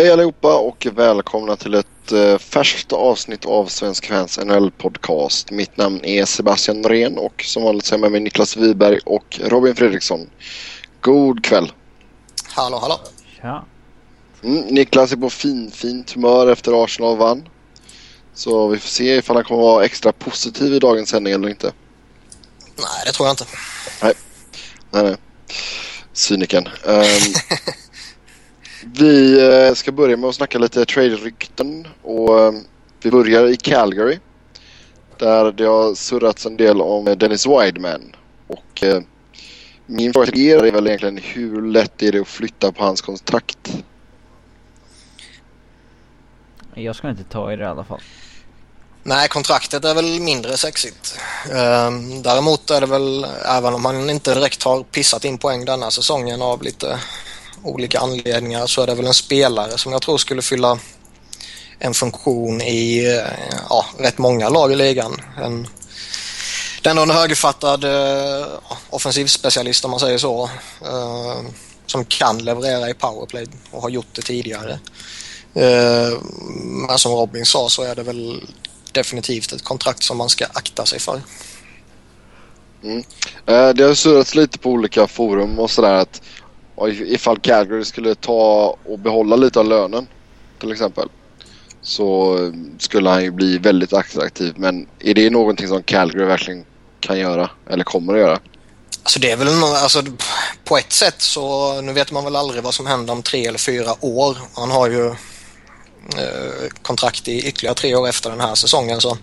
Hej allihopa och välkomna till ett eh, färskt avsnitt av Svensk Fans NHL Podcast. Mitt namn är Sebastian Norén och som vanligt så är jag med mig Niklas Wiberg och Robin Fredriksson. God kväll! Hallå, hallå! Tja. Mm, Niklas är på fin, fint humör efter Arsenal vann. Så vi får se ifall han kommer vara extra positiv i dagens sändning eller inte. Nej, det tror jag inte. Nej, nej. Cynikern. Um, vi eh, ska börja med att snacka lite trade-rykten och um, vi börjar i Calgary. Där det har surrats en del om Dennis Wideman. Och uh, min fråga till er är väl egentligen hur lätt är det att flytta på hans kontrakt? Jag ska inte ta i det i alla fall. Nej, kontraktet är väl mindre sexigt. Ehm, däremot är det väl, även om han inte direkt har pissat in poäng denna säsongen av lite olika anledningar, så är det väl en spelare som jag tror skulle fylla en funktion i eh, ja, rätt många lag i ligan. En, den är en högerfattad eh, uh, offensivspecialist om man säger så. Uh, som kan leverera i powerplay och har gjort det tidigare. Uh, men som Robin sa så är det väl definitivt ett kontrakt som man ska akta sig för. Mm. Eh, det har surrats lite på olika forum och sådär att ifall Calgary skulle ta och behålla lite av lönen till exempel så skulle han ju bli väldigt attraktiv. Men är det någonting som Calgary verkligen kan göra eller kommer att göra? Alltså det är väl alltså, på ett sätt så nu vet man väl aldrig vad som händer om tre eller fyra år. Han har ju Eh, kontrakt i ytterligare tre år efter den här säsongen. Så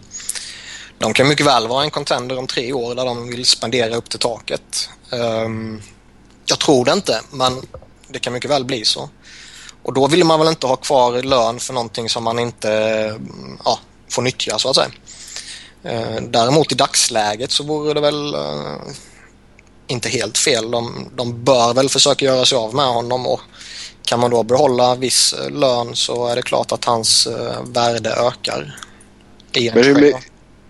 de kan mycket väl vara en contender om tre år där de vill spendera upp till taket. Um, jag tror det inte, men det kan mycket väl bli så. Och då vill man väl inte ha kvar lön för någonting som man inte ja, får nyttja så att säga. Uh, däremot i dagsläget så vore det väl uh, inte helt fel. De, de bör väl försöka göra sig av med honom och kan man då behålla viss eh, lön så är det klart att hans värde ökar. I men, hur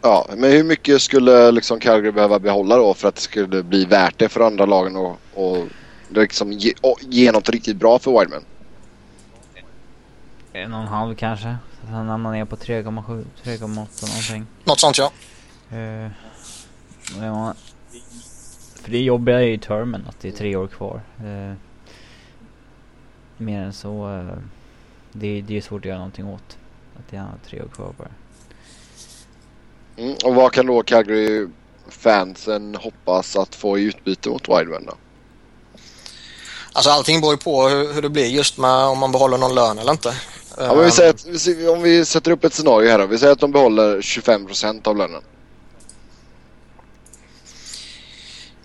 ja, men hur mycket skulle liksom Calgary behöva behålla då för att det skulle bli värt det för andra lagen och, och liksom ge, och ge något riktigt bra för Wideman? En och en halv kanske. Så han hamnar ner på 3,7, 3,8 någonting. Något sånt ja. Uh, ja. För det jobbiga är ju termen att det är tre år kvar. Uh, mer än så, uh, det, det är svårt att göra någonting åt. Att det är tre år kvar bara. Mm, och vad kan då Calgary-fansen hoppas att få i utbyte mot Wideman då? Alltså allting beror ju på hur, hur, det blir just med om man behåller någon lön eller inte. Ja, men vi säger att, om vi sätter upp ett scenario här då. Vi säger att de behåller 25% av lönen.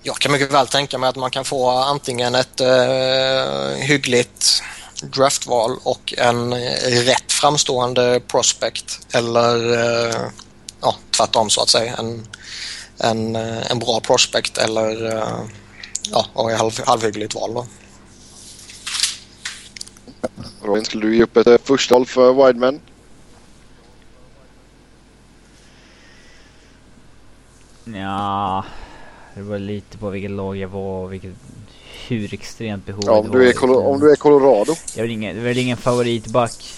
Jag kan mycket väl tänka mig att man kan få antingen ett eh, hyggligt draftval och en rätt framstående prospect eller eh, ja, tvärtom så att säga. En, en, en bra prospect eller eh, ja, och halv, halvhyggligt val då. Robin, skulle du ge upp ett första val för Wideman? Ja, det var lite på vilket lag jag var och vilket, hur extremt behov ja, om du, är Colo om du är Colorado. Jag är ingen, det är ingen favoritback.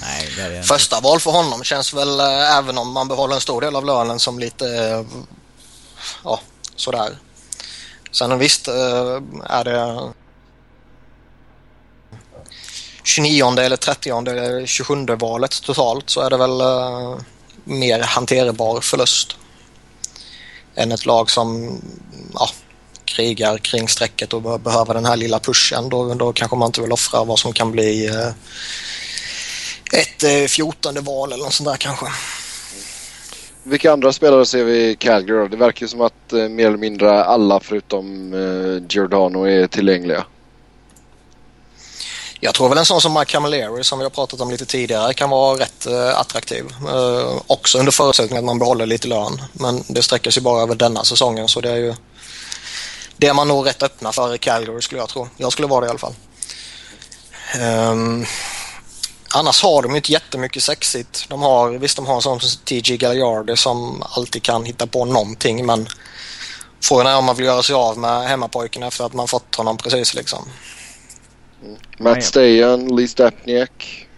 Nej, det är det Första val för honom känns väl, eh, även om man behåller en stor del av lönen, som lite, eh, ja, sådär. Sen eh, visst är det 29 eller 30 eller 27 valet totalt så är det väl mer hanterbar förlust än ett lag som ja, krigar kring strecket och behöver den här lilla pushen. Då, då kanske man inte vill offra vad som kan bli eh, ett eh, fjortonde val eller något sånt där kanske. Vilka andra spelare ser vi i Calgary då? Det verkar som att eh, mer eller mindre alla förutom eh, Giordano är tillgängliga. Jag tror väl en sån som Mike Camilleri som vi har pratat om lite tidigare kan vara rätt eh, attraktiv. Eh, också under förutsättning att man behåller lite lön. Men det sträcker sig bara över denna säsongen så det är ju det är man nog rätt öppna för i Calgary skulle jag tro. Jag skulle vara det i alla fall. Um, annars har de inte jättemycket sexigt. De har, visst de har en sån som TG Galliardi som alltid kan hitta på någonting men frågan är om man vill göra sig av med hemmapojken efter att man fått honom precis liksom. Matt Stajan, Lee Stapniak.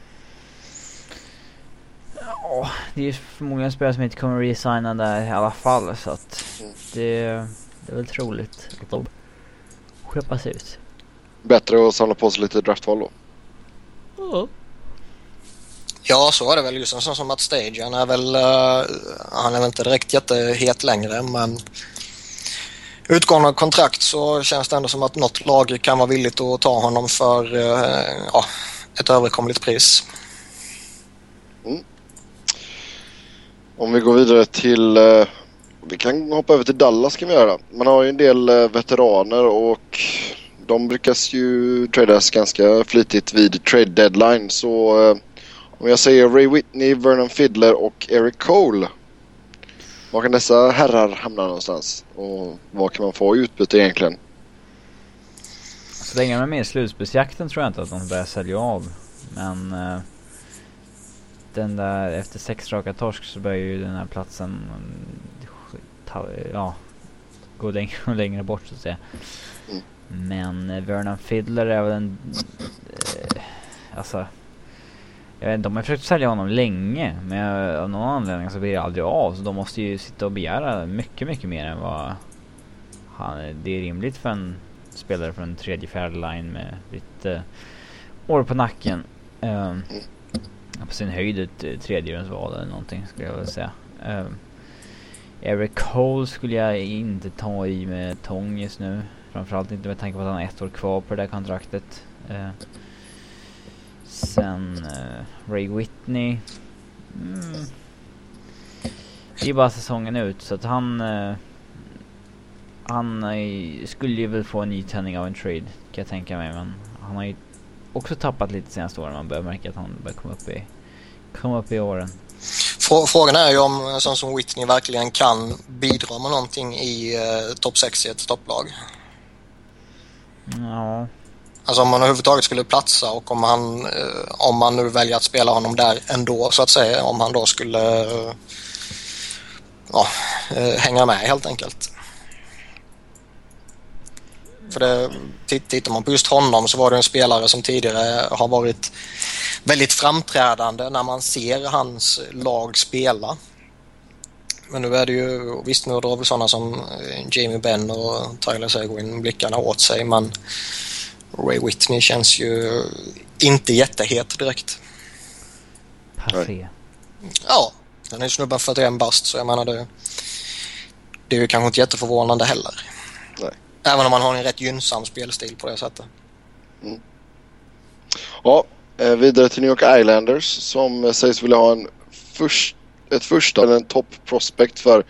Ja, det är ju förmodligen spelare som inte kommer resigna där i alla fall så att Mm. det, det är väl troligt att de skeppas ut. Bättre att samla på sig lite draftval då. Ja, så är det väl. Just en sån som Matt Stage. Han är väl, uh, han är väl inte direkt jättehet längre men utgående av kontrakt så känns det ändå som att något lag kan vara villigt att ta honom för uh, ja, ett överkomligt pris. Mm. Om vi går vidare till... uh... vi kan hoppa över till Dallas kan vi göra. Man har ju en del veteraner och de brukas ju tradas ganska flitigt vid trade deadline. Så om jag säger Ray Whitney, Vernon Fiddler och Eric Cole. Var kan dessa herrar hamna någonstans? Och vad kan man få i utbyte egentligen? Så länge de är med i slutspelsjakten tror jag inte att de börjar sälja av. Men eh, den där, efter sex raka torsk så börjar ju den här platsen ta, ja, gå längre och längre bort så att säga. Mm. Men eh, Vernon Fiddler är väl en, eh, alltså jag vet inte, de har försökt sälja honom länge men jag- av någon anledning så blir det aldrig av så de måste ju sitta och begära mycket, mycket mer än vad han, det är rimligt för en spelare från en tredje, fjärde line med lite eh, år på nacken. Um, på sin höjd ett eh, tredjedelsval eller någonting skulle jag vilja säga. Um, Eric Cole skulle jag inte ta i med tång just nu. Framförallt inte med tanke på att han har ett år kvar på det där kontraktet. Uh, sen eh, Ray Whitney. Mm. Det är bara säsongen ut så att han eh, han eh, skulle ju väl få en nytändning av en trade kan jag tänka mig men han har ju också tappat lite senaste åren. Man börjar märka att han börjar komma upp i, komma upp i åren. Frå- Frågan är ju om en sån som Whitney verkligen kan bidra med någonting i eh, topp 6 i ett topplag. Ja, Alltså om han överhuvudtaget skulle platsa och om han, eh, om man nu väljer att spela honom där ändå så att säga, om han då skulle eh, ja, eh, hänga med helt enkelt. För det, tittar man på just honom så var det en spelare som tidigare har varit väldigt framträdande när man ser hans lag spela. Men nu är det ju, visst nu drar väl sådana som eh, Jamie Benn och Tyler Seguin blickarna åt sig men Ray Whitney känns ju inte jättehet direkt. passé. Ja, den är snubben 41 bast så jag menar det, det är ju kanske inte jätteförvånande heller. Nej. Även om man har en rätt gynnsam spelstil på det sättet. Ja, eh, vidare till New York Islanders som sägs vilja ha en först, ett första eller en top prospect för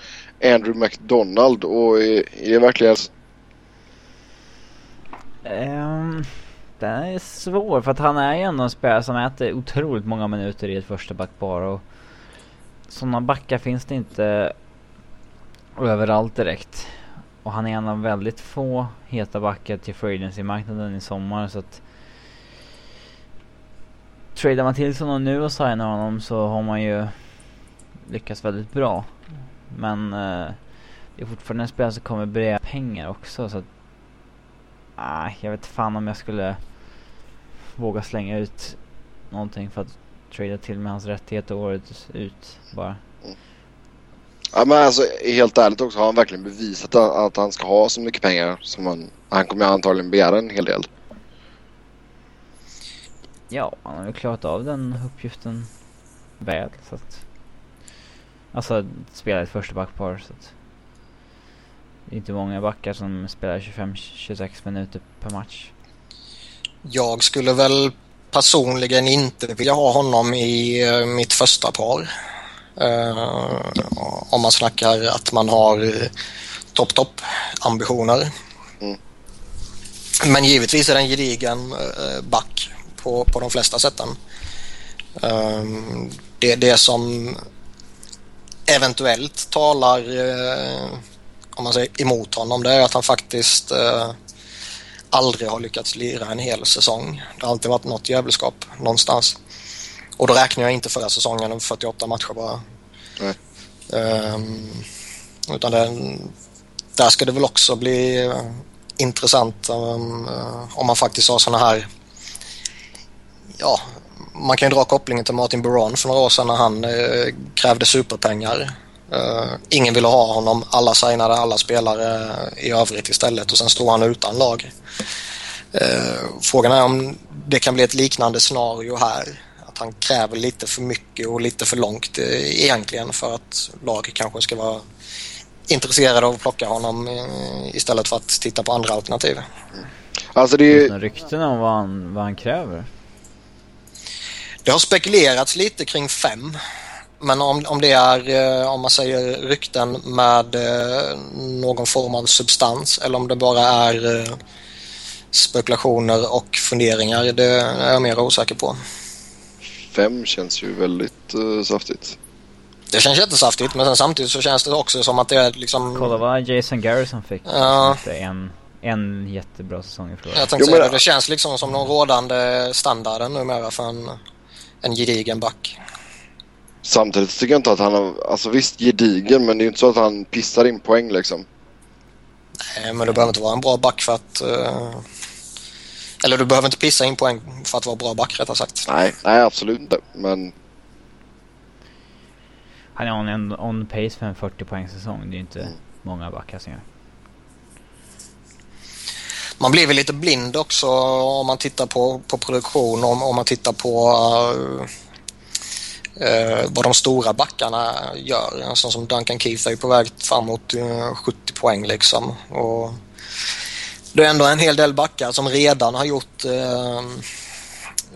Andrew McDonald och är, är det verkligen Ehm, um, den är svår för att han är ju ändå en spelare som äter otroligt många minuter i ett första backpar och sådana backar finns det inte överallt direkt. Och han är en av väldigt få heta backar till free marknaden i sommar så att Tradar man till sig honom nu och signar honom så har man ju lyckats väldigt bra. Men eh, det är fortfarande en spelare som kommer bredda pengar också så att Nej, jag vet fan om jag skulle våga slänga ut någonting för att trada till med hans rättigheter året ut bara. Ja men alltså helt ärligt också har han verkligen bevisat att, att han ska ha så mycket pengar som han, han kommer antagligen begära en hel del. Ja, han har ju klarat av den uppgiften väl så att Alltså spela ett första backpar så att Det är inte många backar som spelar 25-26 minuter per match. Jag skulle väl personligen inte vilja ha honom i eh, mitt första par. Eh, om man snackar att man har eh, topp, topp ambitioner. Mm. Men givetvis är det en gedigen eh, back på, på de flesta sätten. Eh, det, det som eventuellt talar om man säger emot honom det är att han faktiskt eh, aldrig har lyckats lira en hel säsong. Det har alltid varit något jävelskap någonstans. Och då räknar jag inte förra säsongen, 48 matcher bara. Nej. Ehm, utan det, där ska det väl också bli eh, intressant um, om man faktiskt har såna här ja, man kan ju dra kopplingen till Martin Buron för några år sedan när han eh, krävde superpengar. Uh, ingen ville ha honom, alla signade alla spelare i övrigt istället och sen stod han utan lag. Uh, frågan är om det kan bli ett liknande scenario här. Att han kräver lite för mycket och lite för långt uh, egentligen för att lag kanske ska vara intresserade av att plocka honom istället för att titta på andra alternativ. Alltså det är ju... rykten om vad han, vad han kräver? Det har spekulerats lite kring fem. Men om, om det är, eh, om man säger rykten med eh, någon form av substans eller om det bara är eh, spekulationer och funderingar, det är jag mer osäker på. Fem känns ju väldigt uh, saftigt. Det känns jättesaftigt men sen samtidigt så känns det också som att det är liksom... Kolla vad Jason Garrison fick. Ja. En, en jättebra säsong i Florida. Jag tänkte säga det, det känns liksom som den rådande standarden numera för en, en gedigen back. Samtidigt tycker jag inte att han har, alltså visst gedigen men det är ju inte så att han pissar in poäng liksom. Nej men du behöver inte vara en bra back för att... Uh... Eller du behöver inte pissa in poäng för att vara bra back rättare sagt. Nej, nej absolut inte men... Han är on, en, on pace för en 40 poäng säsong. Det är inte mm. många backar som gör. Man blir väl lite blind också om man tittar på, på produktion, om, om man tittar på uh eh, vad de stora backarna gör. En sån som Duncan Keith är ju på väg framåt eh, 70 poäng liksom. Och det är ändå en hel del backar som redan har gjort eh,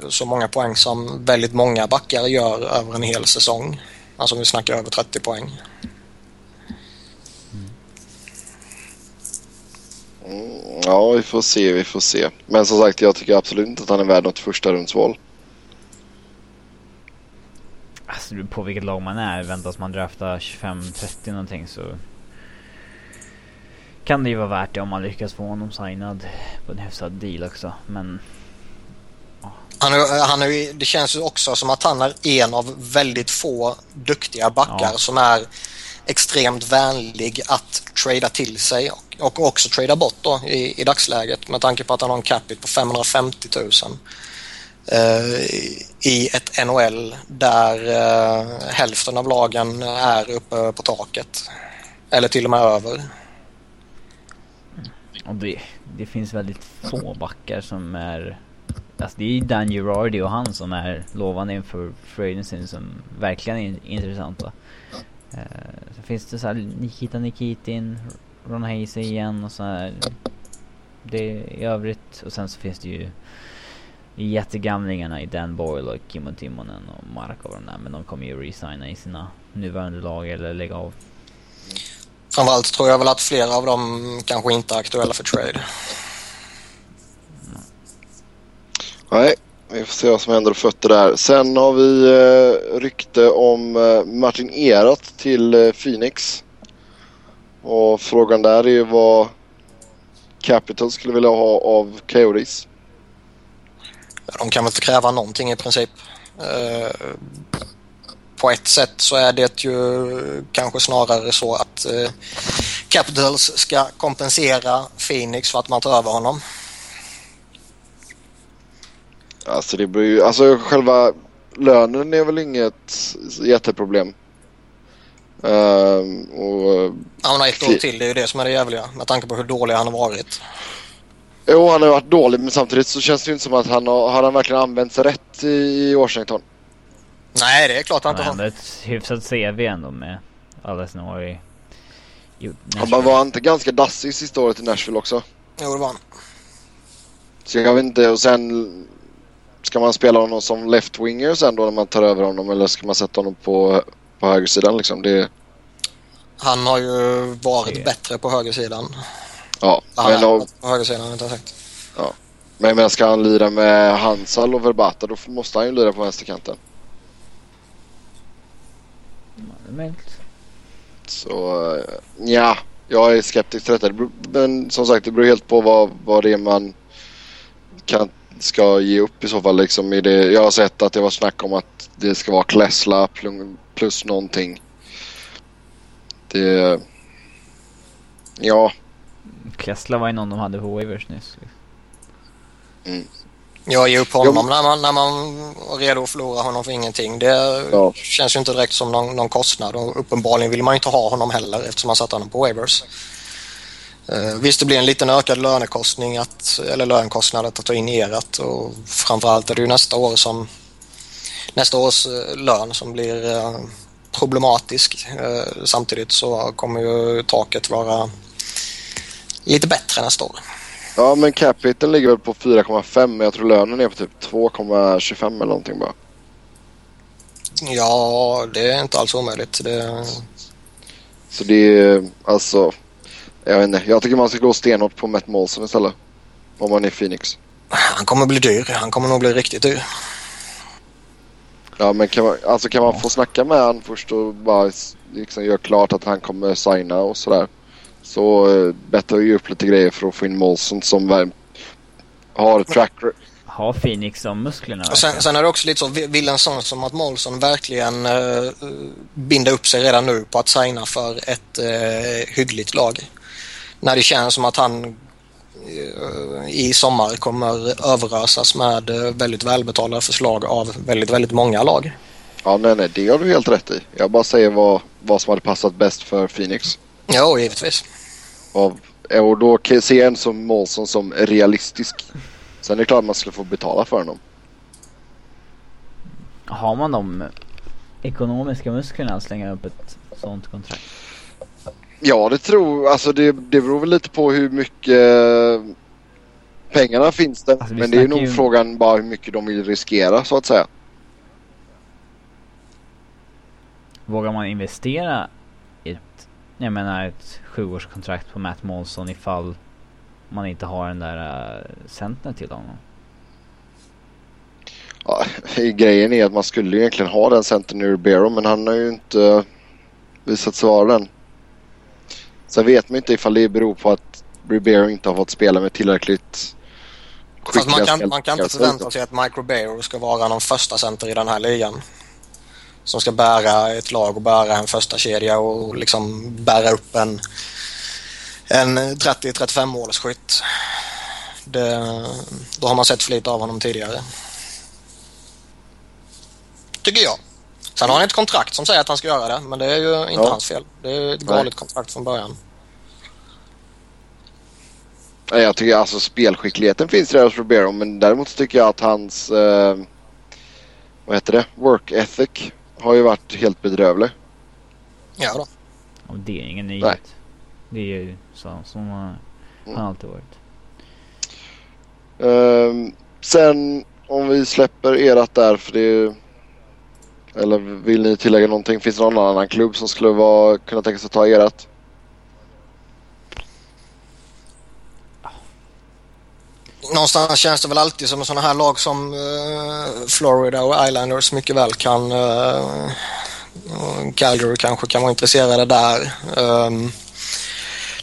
så många poäng som väldigt många backar gör över en hel säsong. Alltså om vi snackar över 30 poäng. Mm, ja, vi får se, vi får se. Men som sagt, jag tycker absolut inte att han är värd något första rundsval. Alltså på vilket lag man är. Väntas man drafta 25-30 någonting så kan det ju vara värt det om man lyckas få honom signad på en hyfsad deal också. Men han är, han är, det känns ju också som att han är en av väldigt få duktiga backar ja. som är extremt vänlig att trada till sig och, och också trada bort då i, i dagsläget med tanke på att han har en capita på 550 000. Eh, i ett NHL där eh, hälften av lagen är uppe på taket. Eller till och med över. Och det, det finns väldigt få backar som är... Alltså det är ju Dan Girardi och han som är lovande inför Fredensen som verkligen är intressanta. Eh, så finns det så här Nikita Nikitin, Ron Hayes igen och så här. Det i övrigt. Och sen så finns det ju jättegamlingarna i Dan Boyle och Kimmo Timonen och Markov och men de kommer ju resigna i sina nuvarande lag eller lägga av. Framförallt tror jag väl att flera av dem kanske inte är aktuella för trade. Nej, vi får se vad som händer och fötter där. Sen har vi eh, rykte om eh, Martin Erat till eh, Phoenix. Och frågan där är ju vad Capital skulle vilja ha av Coyotes. De kan väl inte kräva någonting i princip. Eh, på ett sätt så är det ju kanske snarare så att eh, Capitals ska kompensera Phoenix för att man tar över honom. Alltså det blir ju, alltså själva lönen är väl inget jätteproblem. Um, och, han har ett år till, det är ju det som är det jävliga med tanke på hur dålig han har varit. Jo, han har varit dålig men samtidigt så känns det ju inte som att han har, har han verkligen använt sig rätt i Washington. Nej, det är klart han inte har. Han har ett hyfsat CV ändå med alla sina år i, i Han var inte ganska dassig sista året i Nashville också? Jo, det var han. Så jag vet inte, och sen ska man spela honom som left-winger sen då när man tar över honom eller ska man sätta honom på, på högersidan liksom? Det... Han har ju varit det... bättre på högersidan. Ja, men och, på högersidan inte sagt. Ja. Men jag menar, ska han lira med Hansal och Verbata då måste han ju lira på vänsterkanten. Så eh, ja, jag är skeptisk till detta. Men som sagt, det beror helt på vad, vad det är man kan, ska ge upp i så fall. Liksom i det, jag har sett att det var snack om att det ska vara Klessla plus någonting. Det... Ja, Kessler var ju någon de hade på waivers nyss. Mm. Ja, ge upp honom när man, när man var redo att förlora honom för ingenting. Det Ja. känns ju inte direkt som någon, någon kostnad och uppenbarligen vill man ju inte ha honom heller eftersom man satte honom på waivers. Uh, visst, det blir en liten ökad lönekostnad att, eller lönekostnad att ta in erat och framförallt är det ju nästa år som nästa års eh, lön som blir eh, problematisk. Eh, samtidigt så kommer ju taket vara lite bättre nästa år. Ja, men capiten ligger väl på 4,5 men jag tror lönen är på typ 2,25 eller någonting bara. Ja, det är inte alls omöjligt. Det, Så det är alltså... Jag vet inte. Jag tycker man ska gå stenhårt på Matt Molson istället. Om man är Phoenix. han kommer bli dyr. Han kommer nog bli riktigt dyr. Ja men kan man, alltså kan man få snacka med han först och bara liksom göra klart att han kommer signa och sådär. Så uh, bettar vi upp lite grejer för att få in Molson som har track Har Phoenix de musklerna Och sen, sen är det också lite så, vill en sån som att Molson verkligen uh, binda upp sig redan nu på att signa för ett uh, hyggligt lag? När det känns som att han eh, i sommar kommer överösas med eh, väldigt välbetalda förslag av väldigt, väldigt många lag. Ja nej nej det har du helt rätt i. Jag bara säger vad, vad som hade passat bäst för Phoenix. Ja, givetvis. Och, och då kan jag en som Molson som realistisk. Sen är det klart att man skulle få betala för honom. Har man de ekonomiska musklerna att slänga upp ett sånt kontrakt? Ja det tror alltså det, det beror väl lite på hur mycket pengarna finns det. Alltså, Men det är nog ju- frågan bara hur mycket de vill riskera så att säga. Vågar man investera jag menar ett sjuårskontrakt på Matt Molson ifall man inte har den där uh, centern till honom? Ja, grejen är att man skulle ju egentligen ha den centern i Ribeiro men han har ju inte visat sig vara den. Sen vet man inte ifall det beror på att Ribeiro inte har fått spela med tillräckligt Fast man skickliga kan, man kan inte förvänta sig att Mike Ribeiro ska vara någon första center i den här ligan. Som ska bära ett lag och bära en första kedja och liksom bära upp en, en 30-35 målsskytt. Då har man sett för lite av honom tidigare. Tycker jag. Sen har han ett kontrakt som säger att han ska göra det, men det är ju inte Ja. hans fel. Det är ett galet kontrakt från början. Nej, Jag tycker alltså spelskickligheten finns där hos Ribeiro men däremot tycker jag att hans eh, vad heter det? Work ethic har ju varit helt bedrövlig. Ja då. Och det är ingen nyhet. Nej. Det är ju så som har Mm. han alltid varit. Ehm, sen om vi släpper erat där för det eller vill ni tillägga någonting? Finns det någon annan klubb som skulle vara, kunna tänka sig att ta erat? Mm. Någonstans känns det väl alltid som sådana här lag som eh, Florida och Islanders mycket väl kan... Uh, Calgary kanske kan vara intresserade där. Um,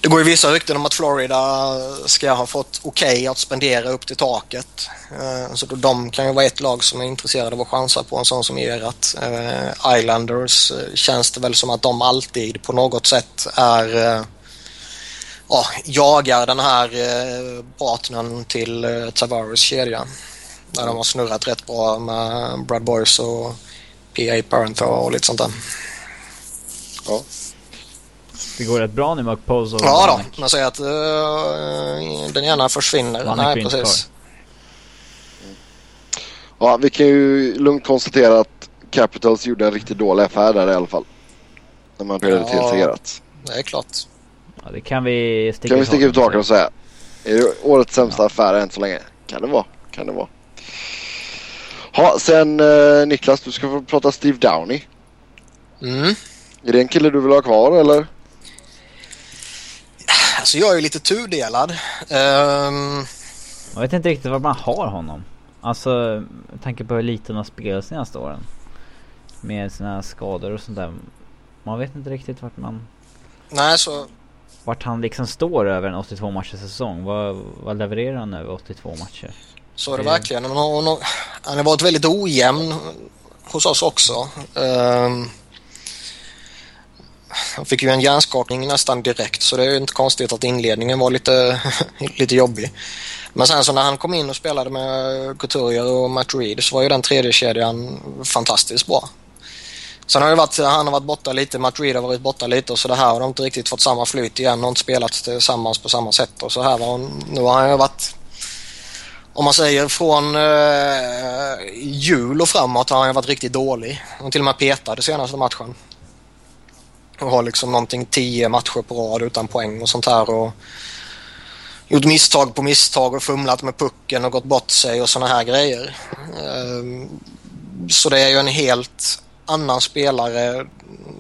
det går ju vissa rykten om att Florida ska ha fått okej att spendera upp till taket. Uh, så då, de kan ju vara ett lag som är intresserade av att chansa på en sån som erat. Uh, eh, Islanders eh, känns det väl som att de alltid på något sätt är ja, jagar den här eh, partnern till eh, Tavares kedja. Där de har snurrat rätt bra med Brad Boys och PA Parent och lite sånt där. Det går rätt bra nu med Okpoz och Ja Vanek. då, man säger att eh, den ena försvinner. Vanek Nej, precis. Ja, vi kan ju lugnt konstatera att Capitals gjorde en riktigt dålig affär där i alla fall. När man började till Ja. erat. Det är klart. Ja, det kan vi sticka Kan vi sticka ut hakan hakan och säga. Är det årets sämsta affär än så länge? Kan det vara. Kan det vara. Ja, sen eh, Niklas, du ska få prata Steve Downey. Mm. Är det en kille du vill ha kvar eller? Alltså jag är ju lite tudelad. Ehm, Jag vet inte riktigt var man har honom. Alltså med tanke på hur lite han har spelat senaste åren. Med sina skador och sånt där. Man vet inte riktigt vart man... nej, så Vart han liksom står över en 82 matchers säsong. Vad, vad levererar han över 82 matcher? Så är det Det- verkligen. Han har, han har- han har varit väldigt ojämn hos oss också. Ehm, han fick ju en hjärnskakning nästan direkt så det är ju inte konstigt att inledningen var lite, lite jobbig. Men sen så när han kom in och spelade med Couturier och Matt Reed så var ju den tredje kedjan fantastiskt bra. Sen har det varit, han har varit borta lite, Matt Reed har varit borta lite och så det här har de inte riktigt fått samma flyt igen och inte spelat tillsammans på samma sätt och så här. Och nu har han ju varit, om man säger från eh, jul och framåt har han ju varit riktigt dålig. Han till och med petade senaste matchen. Och har liksom någonting tio matcher på rad utan poäng och sånt här. Och gjort misstag på misstag och fumlat med pucken och gått bort sig och såna här grejer. Eh, så det är ju en helt annan spelare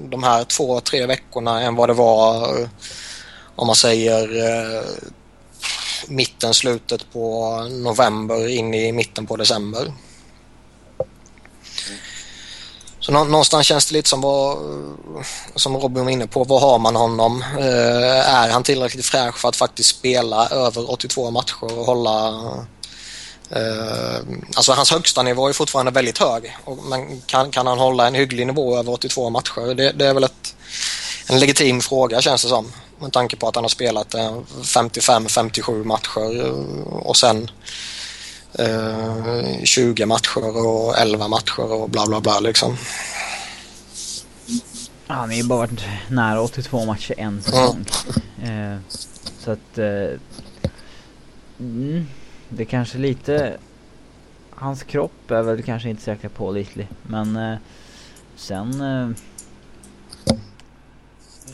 de här två, tre veckorna än vad det var eh, om man säger eh, mitten, slutet på november in i mitten på december. Så någonstans känns det lite som vad, eh, som Robin var inne på, vad har man honom? Eh, är han tillräckligt fräsch för att faktiskt spela över 82 matcher och hålla alltså hans högsta nivå är fortfarande väldigt hög. men kan, kan han hålla en hygglig nivå över 82 matcher? Det, det är väl ett, en legitim fråga känns det som. Med tanke på att han har spelat 55-57 matcher och sen 20 eh, matcher och 11 matcher och bla bla bla liksom. Han har ju bara varit nära 82 matcher en säsong. Mm. Eh, så att... Eh, mm, det kanske lite... Hans kropp är väl kanske inte säkert pålitlig. Men eh, sen... Eh,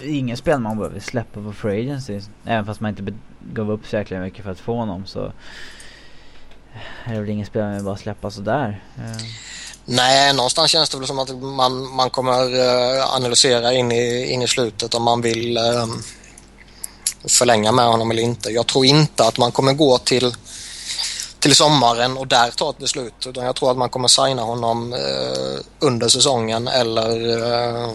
ingen spel man behöver släppa på free agency. Även fast man inte gav upp så jäkla mycket för att få honom så eh, är det väl ingen spel man bara släppa sådär. Eh. Nej, någonstans känns det väl som att man, man kommer eh, analysera in i, in i slutet om man vill eh, förlänga med honom eller inte. Jag tror inte att man kommer gå till, till sommaren och där ta ett beslut utan jag tror att man kommer signa honom eh, under säsongen eller eh,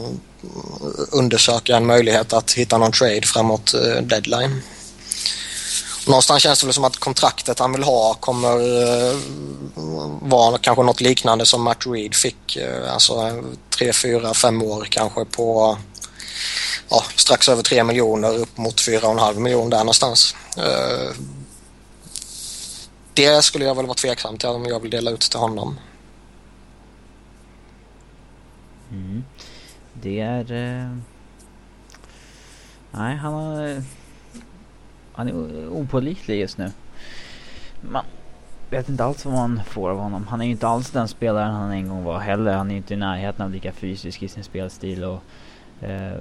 undersöka en möjlighet att hitta någon trade framåt eh, deadline. Någonstans känns det väl som att kontraktet han vill ha kommer eh, vara kanske något liknande som Matt Reed fick. Alltså tre, fyra, fem år kanske på ja, strax över tre miljoner upp mot fyra och en halv miljon där någonstans. Det skulle jag väl vara tveksam till om jag vill dela ut till honom. Mm. Det är... Eh... Nej, han har han är opålitlig just nu. Man vet inte alls vad man får av honom. Han är ju inte alls den spelaren han en gång var heller. Han är ju inte i närheten av lika fysisk i sin spelstil och... Eh,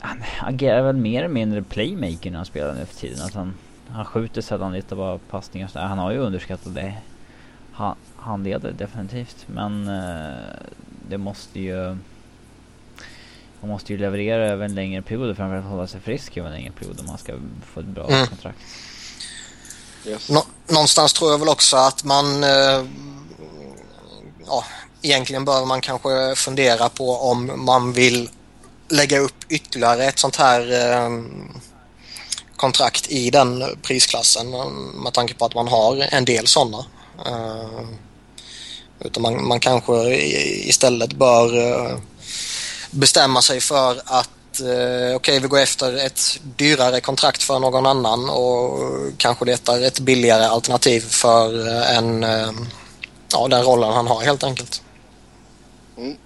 han agerar väl mer eller mindre playmaker när han spelar nu för tiden. Att han, han skjuter sällan lite bara passningar så Han har ju underskattat det. Han, han leder definitivt men eh, det måste ju man måste ju leverera över en längre period för att hålla sig frisk över en längre period om man ska få ett bra mm. kontrakt. Yes. Nå någonstans tror jag väl också att man eh, ja, egentligen bör man kanske fundera på om man vill lägga upp ytterligare ett sånt här eh, kontrakt i den prisklassen med tanke på att man har en del sådana. Eh, utan man, man kanske istället bör eh, bestämma sig för att eh, okej, okay, vi går efter ett dyrare kontrakt för någon annan och kanske letar ett billigare alternativ för en, ja, den rollen han har helt enkelt. Mm.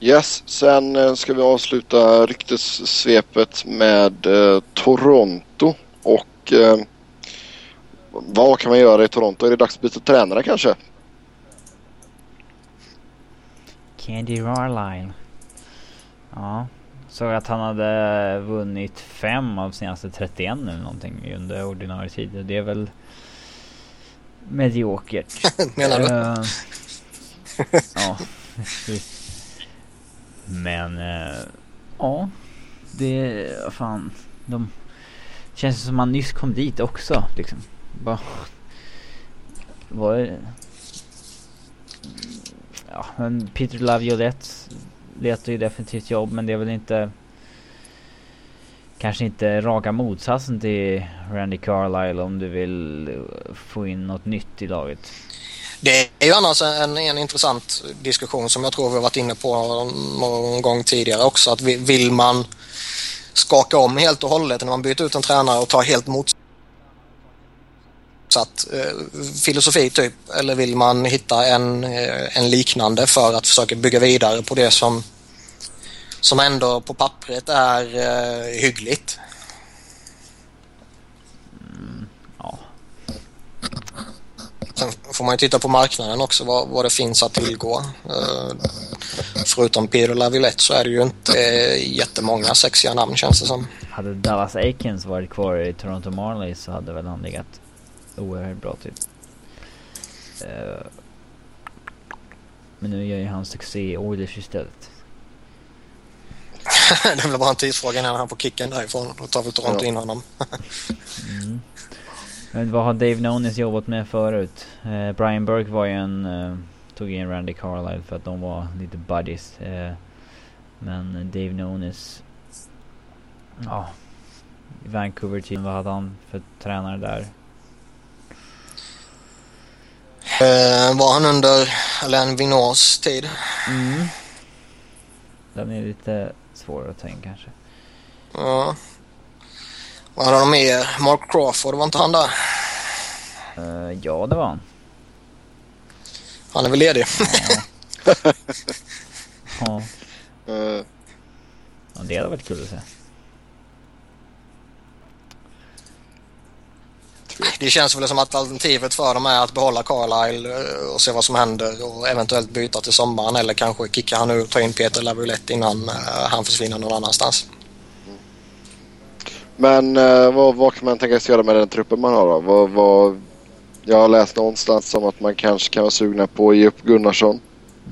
Yes, sen eh, ska vi avsluta ryktessvepet med eh, Toronto och eh, vad kan man göra i Toronto? Är det dags att byta tränare kanske? Candy Carlisle. Ja. Såg att han hade vunnit fem av senaste 31 nu någonting under ordinarie tid. Det är väl mediokert. Menar du? Uh, ja, men, eh, ja. Det, fan. De känns som man nyss kom dit också liksom. Bara, var ja, men Peter Laviolette letar ju definitivt jobb men det är väl inte kanske inte raka motsatsen till Randy Carlisle om du vill få in något nytt i laget. Det är ju annars en, en intressant diskussion som jag tror vi har varit inne på någon gång tidigare också. Att vill man skaka om helt och hållet när man byter ut en tränare och tar helt motsatt eh, filosofi typ? Eller vill man hitta en, eh, en liknande för att försöka bygga vidare på det som, som ändå på pappret är eh, hyggligt? Sen får man ju titta på marknaden också vad, vad det finns att tillgå. Uh, förutom Peter Lavilette så är det ju inte uh, jättemånga sexiga namn känns det som. Hade Dallas Aikens varit kvar i Toronto Marlies så hade väl han legat oerhört bra till. Uh, men nu gör ju han succé i Oilers istället. det väl bara en tidsfråga innan han får kicken därifrån. Då tar vi Toronto ja. in honom. mm. Men vad har Dave Nonis jobbat med förut? Eh, Brian Burke var ju en... Eh, tog in Randy Carlisle för att de var lite buddies. Eh, men Dave Nonis... Ja. Vancouver team, vad hade han för tränare där? Eh, var han under Alain Vigneaus tid? Mm. Den är lite svårare att ta in kanske. Ja. Vad hade de mer? Mark Crawford, var inte han där? Uh, ja, det var han. Han är väl ledig? Ja. ja. Uh. ja. Det hade varit kul att se. Det känns väl som att alternativet för dem är att behålla Carlisle eh, och se vad som händer och eventuellt byta till sommaren eller kanske kicka han ut och ta in Peter Laviolette innan han försvinner någon annanstans. Men eh, vad, vad, kan man tänka sig göra med den truppen man har då? Vad, vad, jag har läst någonstans om att man kanske kan vara sugna på att ge upp Gunnarsson.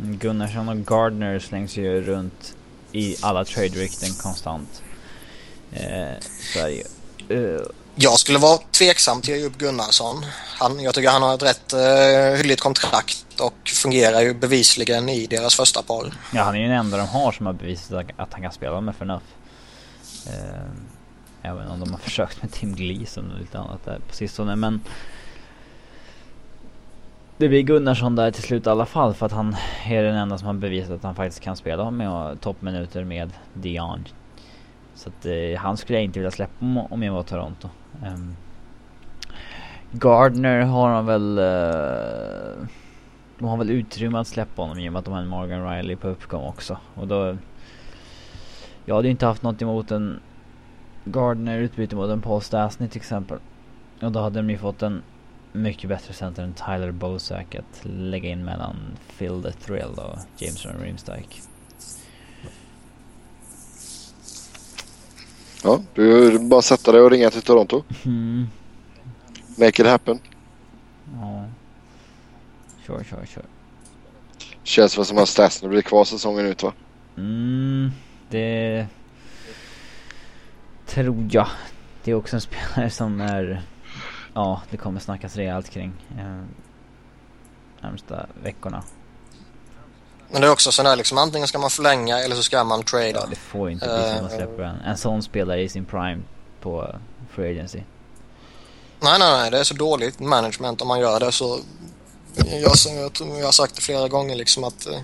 Mm, Gunnarsson och Gardner slängs ju runt i alla trade-rykten konstant. Eh, Sverige. Uh. Jag skulle vara tveksam till att ge upp Gunnarsson. Han, jag tycker han har ett rätt uh, hyggligt kontrakt och fungerar ju bevisligen i deras första par. Ja, han är ju den enda de har som har bevisat att han kan spela med förnuft. Uh. Även om de har försökt med Tim Gleason och lite annat där på sistone. Men det blir Gunnarsson där till slut i alla fall för att han är den enda som har bevisat att han faktiskt kan spela med toppminuter med Dion. Så att eh, han skulle jag inte vilja släppa om, om jag var Toronto. Um, Gardner har han väl... Uh, de har väl utrymme att släppa honom i och med att de har en Morgan Riley på uppgång också. Och då... Jag hade ju inte haft något emot en Gardner utbyte mot en Paul Stastny till exempel. Och då hade de ju fått en mycket bättre center än Tyler Bozak att lägga in mellan Phil the Thrill och James Van Riemsdyk. Ja, du bara sätta dig och ringa till Toronto. Mm. Make it happen. Ja. Sure, sure, sure. Känns väl som att Stastny blir kvar säsongen ut va? Mm, det tror jag. Det är också en spelare som är... Ja, det kommer snackas rejält kring eh, närmsta veckorna. Men det är också sådär liksom antingen ska man förlänga eller så ska man trade. Ja, det får inte bli så man eh, släpper en, en sån spelare i sin prime på free agency. Nej, nej, nej. Det är så dåligt management om man gör det så... Jag, jag, jag har sagt det flera gånger liksom att eh,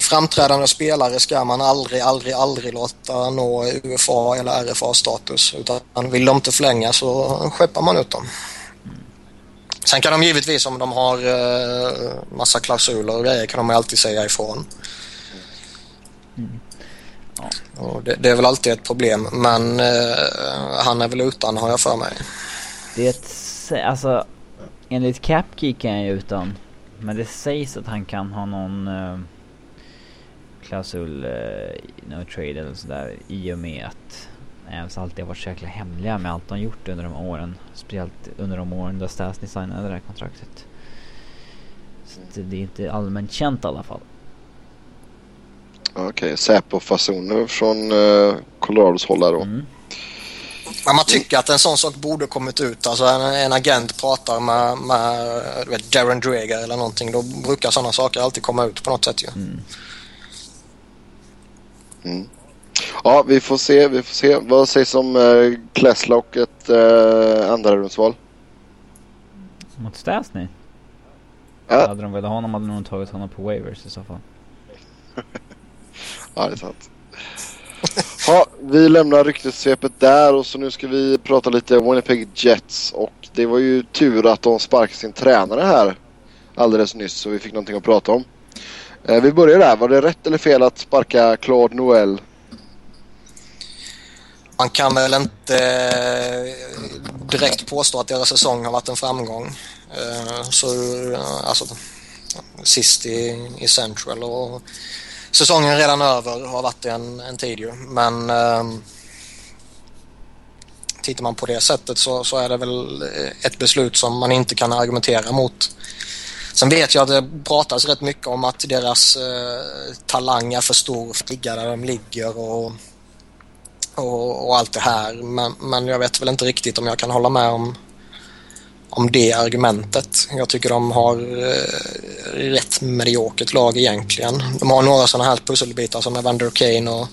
framträdande spelare ska man aldrig, aldrig, aldrig låta nå UFA eller RFA-status. Utan vill de inte förlänga så skeppar man ut dem. Sen kan de givetvis om de har uh, massa klausuler och grejer kan de alltid säga ifrån. Mm. Ja. Och det, det, är väl alltid ett problem men uh, han är väl utan har jag för mig. Det, alltså enligt Capgeek är han ju utan. Men det sägs att han kan ha någon uh, klausul, uh, no trade eller sådär i och med att Avs alltid har varit så jäkla hemliga med allt de gjort under de åren. Speciellt under de åren då Stasny signade det här kontraktet. Så det är inte allmänt känt i alla fall. Okej, okay, Säpo-fasoner från uh, Colorados håll då. Mm. Men man tycker att en sån sak borde kommit ut. Alltså en, en agent pratar med, med vet, Darren Dreger eller någonting. Då brukar sådana saker alltid komma ut på något sätt ju. Mm. Mm. Ja, vi får se. Vi får se. Vad sägs om eh, Klesla och ett eh, andra rumsval? Mot Stasny? Ja. Hade de velat ha honom hade de nog tagit honom på waivers i så fall. Ja, det är sant. Ja, vi lämnar ryktessvepet där och så nu ska vi prata lite Winnipeg Jets. Och det var ju tur att de sparkade sin tränare här alldeles nyss så vi fick någonting att prata om. Eh, vi börjar där. Var det rätt eller fel att sparka Claude Noel? Man kan väl inte eh, direkt påstå att deras säsong har varit en framgång. Eh, så, alltså, sist i, i Central och säsongen redan över har varit en, en tid ju. Men ehm, tittar man på det sättet så, så är det väl ett beslut som man inte kan argumentera mot. Sen vet jag att det pratas rätt mycket om att deras eh, talang är för stor för att ligga där de ligger och, och, och allt det här. Men, men jag vet väl inte riktigt om jag kan hålla med om, om det argumentet. Jag tycker de har eh, rätt mediokert lag egentligen. De har några sådana här pusselbitar som Evander Kane och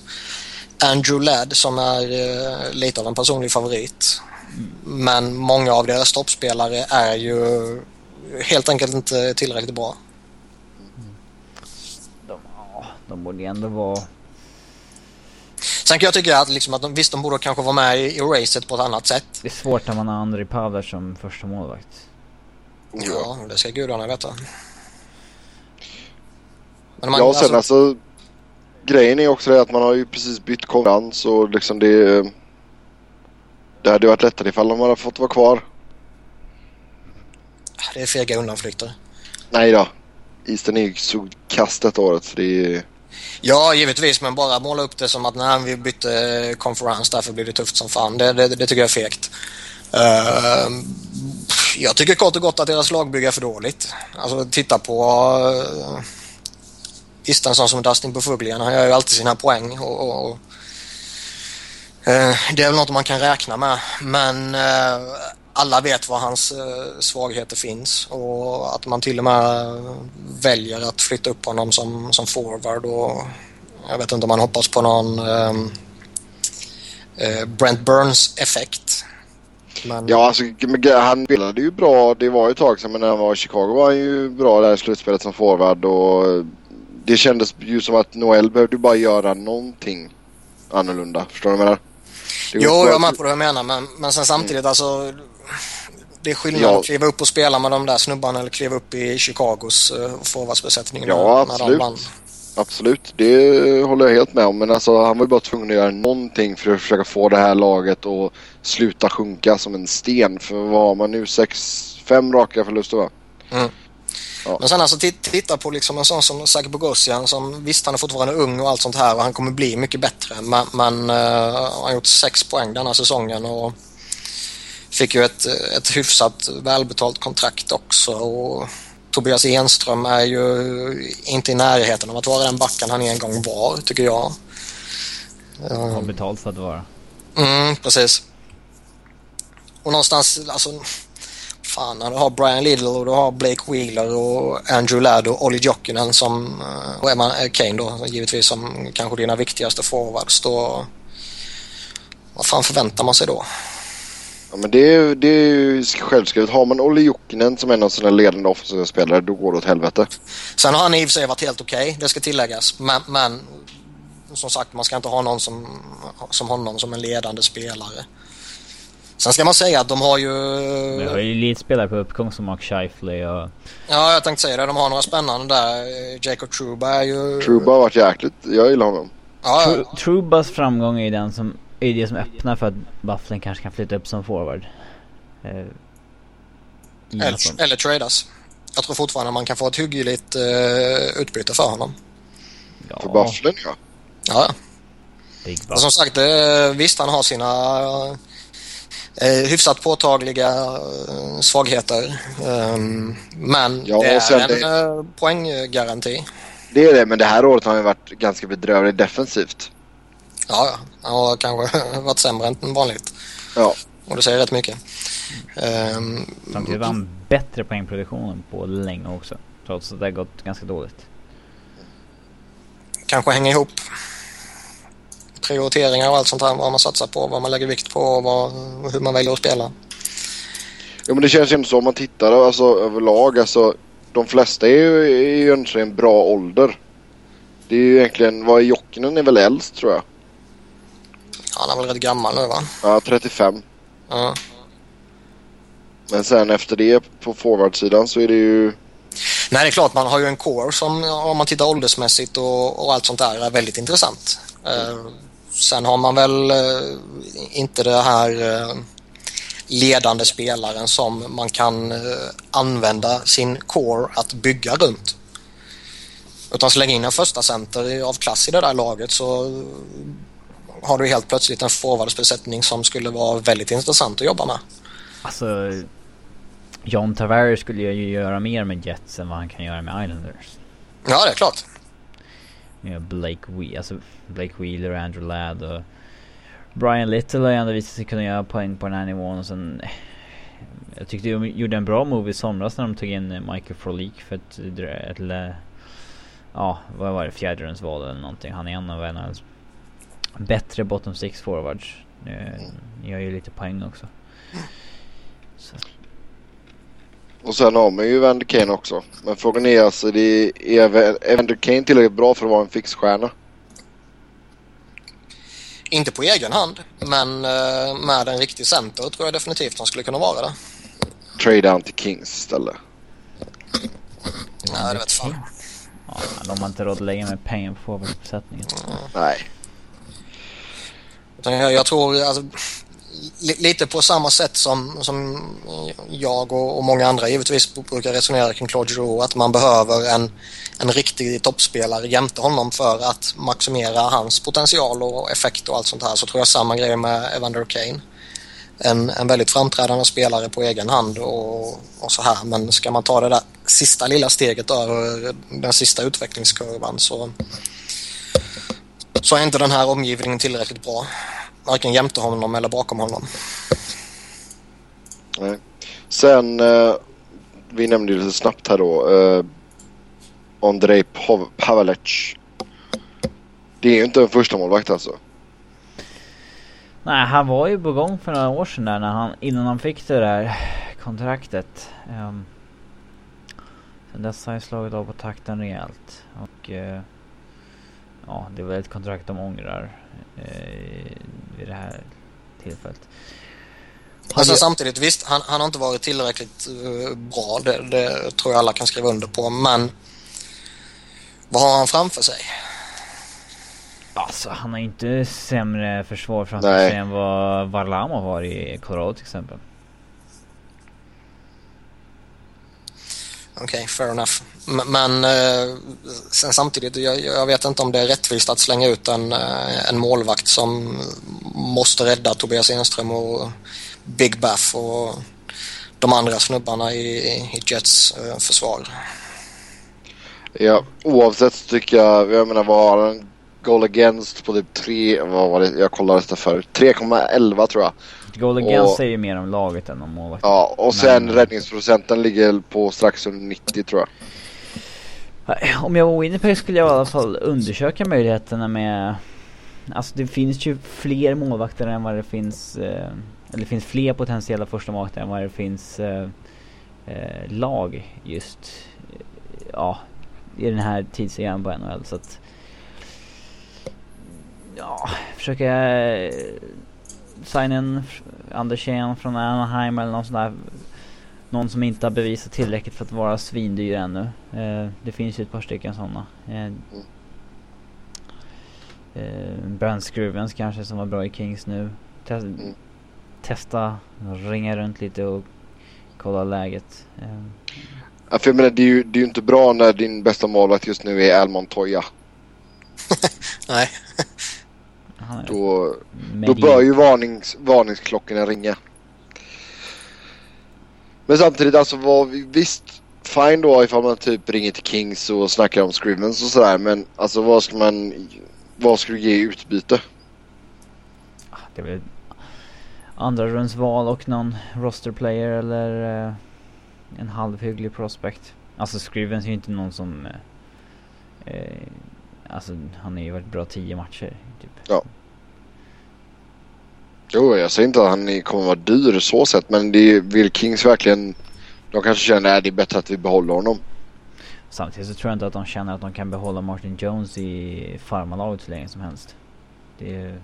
Andrew Ladd som är eh, lite av en personlig favorit. Men många av deras toppspelare är ju helt enkelt inte tillräckligt bra. De, ja, de borde ändå vara... Sen kan jag tycka att, liksom att de, visst, de borde kanske vara med i, i racet på ett annat sätt. Det är svårt när man har Andrei Pavel som första målvakt. Ja, det ska gudarna veta. Men man, Ja, sen alltså, alltså grejen är också det att man har ju precis bytt konkurrens och liksom det... Det hade varit lättare ifall de hade fått vara kvar. Det är fega undanflykter. Nej då. Eastern är ju så kast detta året så det är... Ja, givetvis, men bara måla upp det som att när vi bytte konferens därför blir det tufft som fan. Det, det, det tycker jag är fegt. Uh, jag tycker kort och gott att deras lagbygge är för dåligt. Alltså titta på uh, en sån som Dustin Bufuglian, han gör ju alltid sina poäng och, och, och eh, det är väl något man kan räkna med. Men eh, alla vet var hans eh, svagheter finns och att man till och med väljer att flytta upp honom som, som forward och jag vet inte om man hoppas på någon ehm, eh, Brent Burns effekt. Men, Ja, alltså han spelade ju bra. Det var ju ett tag sedan men när han var i Chicago var han ju bra där i slutspelet som forward och det kändes ju som att Noel behövde bara göra någonting annorlunda. Förstår du vad jag menar? Jo, jag är med på det jag menar men, men sen samtidigt alltså det är skillnad Ja. att kliva upp och spela med de där snubbarna eller kliva upp i Chicagos uh, forwardsbesättning. Ja, när- när absolut. Absolut, det håller jag helt med om. Men alltså, han var ju bara tvungen att göra någonting för att försöka få det här laget att sluta sjunka som en sten. För vad har man nu? Sex, fem raka förluster va? Ja. Men sen alltså tit- titta på liksom en sån som Zach Bogosian som visst han är fortfarande ung och allt sånt här och han kommer bli mycket bättre men, men eh, han har gjort sex poäng denna säsongen och fick ju ett, ett hyfsat välbetalt kontrakt också och Tobias Enström är ju inte i närheten av att vara den backen han en gång var tycker jag. Eh, Har betalt för att vara. Mm, precis. Och någonstans, alltså... Fan, när du har Brian Little och du har Blake Wheeler och Andrew Ladd och Olli Jokinen som... eh, Och Emma eh, Kane då, givetvis som kanske dina viktigaste forwards då... Vad fan förväntar man sig då? Ja, men det, är- det är ju självskrivet. Har man Olli Jokinen som en av sina ledande offensiva spelare då går det åt helvete. Sen har han i och för sig varit helt okej, det ska tilläggas. Men, men som sagt, man ska inte ha någon som, som honom som en ledande spelare. Sen ska man säga att de har ju... Vi har ju elitspelare på uppgång som Mark Scheifele och... Ja, jag tänkte säga det. De har några spännande där. Jacob Truba är ju... Truba har varit jäkligt. Jag gillar honom. Ja, ja. Tru- Trubas framgång är ju den som... Är det som öppnar för att Bufflin kanske kan flytta upp som forward. Eh. Eller, eller tradas. Jag tror fortfarande man kan få ett hyggligt uh, utbyte för honom. Ja, För Bufflin ja. Ja, Buff. som sagt, eh, visst han har sina uh, hyfsat påtagliga eh, svagheter. Ehm, men Ja, det är en det- eh, poänggaranti. Det är det, men det här året har han varit ganska bedrövlig defensivt. Ja. Han har kanske varit sämre än vanligt. Ja. Och det säger rätt mycket. Ehm, Samtidigt var han bättre poängproduktionen på länge också. Trots att det har gått ganska dåligt. kanske hänga ihop prioriteringar och allt sånt här. Vad man satsar på, vad man lägger vikt på och vad, hur man väljer att spela. Ja men det känns ju ändå så om man tittar alltså, överlag. Alltså, de flesta är ju, är ju egentligen bra ålder. Det är ju egentligen, vad är Jokinen är väl äldst tror jag. Han är väl rätt gammal nu va? Ja, 35. Ja. Men sen efter det på forwardsidan så är det ju... Nej, det är klart man har ju en core som om man tittar åldersmässigt och, och allt sånt där är väldigt intressant. Eh, sen har man väl eh, inte det här eh, ledande spelaren som man kan använda sin core att bygga runt. Utan släng in en första center av klass i det där laget så har du helt plötsligt en forwardsbesättning som skulle vara väldigt intressant att jobba med. Alltså... John Tavares skulle ju göra mer med Jets än vad han kan göra med Islanders. Ja, det är klart. Blake, We alltså Blake Wheeler, Andrew Ladd och Brian Little har ju ändå visat sig kunna göra poäng på den här nivån och sen... Jag tyckte de gjorde en bra move i somras när de tog in Michael Frolik för ett, ett, ett Ja, vad var det? Fjärderumsval eller någonting. Han är en av NHLs bättre bottom six forwards. Ni gör ju lite poäng också. Så. Och sen har man ju Evander Kane också. Men frågan är alltså, det är Evander Kane tillräckligt bra för att vara en fixstjärna? Inte på egen hand, men eh, med en riktig center tror jag definitivt han skulle kunna vara det. Trade down till Kings istället. Nej, det vet fan. Ja, de har inte råd att lägga med pengar på forwardsuppsättningen. Mm. Nej. Utan jag, jag tror alltså, li, lite på samma sätt som, som jag och, och, många andra givetvis brukar resonera kring Claude Giroux att man behöver en, en riktig toppspelare jämte honom för att maximera hans potential och effekt och allt sånt här så tror jag samma grej med Evander Kane. En, en väldigt framträdande spelare på egen hand och, och så här men ska man ta det där sista lilla steget över den sista utvecklingskurvan så så är inte den här omgivningen tillräckligt bra. Varken jämte honom eller bakom honom. Nej. Sen, eh, vi nämnde lite snabbt här då. Eh, Andrei Pavelec. Det är ju inte en första målvakt alltså. Nej, han var ju på gång för några år sedan där när han, innan han fick det där kontraktet. Um, sen dess har han slagit av på takten rejält. Och uh, ja, det var ett kontrakt de ångrar eh, vid det här tillfället. Alltså samtidigt, visst, han, han har inte varit tillräckligt uh, bra. Det, det, tror jag alla kan skriva under på. Men vad har han framför sig? Alltså, han har inte sämre försvar framför sig än vad Varlamov har i Colorado till exempel. Okej, okay, fair enough. Men eh, sen samtidigt, jag, jag, vet inte om det är rättvist att slänga ut en, eh, en målvakt som måste rädda Tobias Enström och Big Baff och de andra snubbarna i, i Jets eh, försvar. Ja, oavsett tycker jag, jag menar vad har han? Goal against på typ 3, vad var det, jag kollade det förut, 3,11 tror jag. Goal against säger mer om laget än om målvakten. Ja, och sen Men... räddningsprocenten ligger på strax under 90 tror jag. Om jag var Winnipeg skulle jag i alla fall undersöka möjligheterna med... Alltså det finns ju fler målvakter än vad det finns... Eh, eller det finns fler potentiella första målvakter än vad det finns eh, eh, lag just... ja, i den här tidseran på NHL så att... Ja, försöka signa en Andersén från Anaheim eller någon sån där någon som inte har bevisat tillräckligt för att vara svindyr ännu. Eh, det finns ju ett par stycken sådana. Eh, eh, Brand Scruvens kanske som var bra i Kings nu. Test, mm. Testa, ringa runt lite och kolla läget. Eh. Ja, för jag menar, det är, ju, det är ju inte bra när din bästa målvakt just nu är Al Montoya. Nej. Då, då bör ju varnings, varningsklockorna ringa. Men samtidigt alltså var visst fine då ifall man typ ringer till Kings och snackar om Scrivens och sådär. Men alltså vad ska man, vad ska du ge i utbyte? Ah, det är väl andra rundsval och någon roster player eller uh, en halvhygglig prospect. Alltså Scrivens är ju inte någon som... Uh, uh, alltså han har ju varit bra tio matcher. Ja. Jo, jag säger inte att han kommer vara dyr så sett men det vill Kings verkligen... De kanske känner att det är bättre att vi behåller honom. Samtidigt så tror jag inte att de känner att de kan behålla Martin Jones i farmalaget så länge som helst. Det är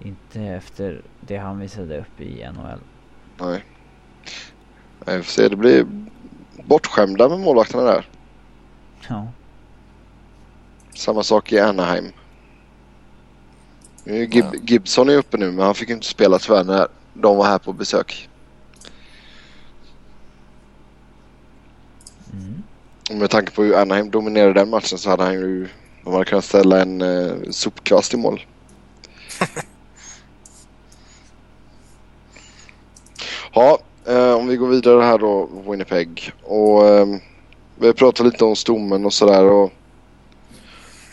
inte efter det han visade upp i NHL. Nej. Nej, vi får se. Det blir bortskämda med målvakterna där. Ja. Samma sak i Anaheim. Är Gib- Ja. Gibson är uppe nu men han fick inte spela tyvärr när de var här på besök. Mm. Med tanke på hur Anaheim dominerade den matchen så hade han ju... De hade kunnat ställa en eh, sopkvast i mål. ja, eh, om vi går vidare här då, Winnipeg. Och eh, vi har pratat lite om stommen och sådär. Och,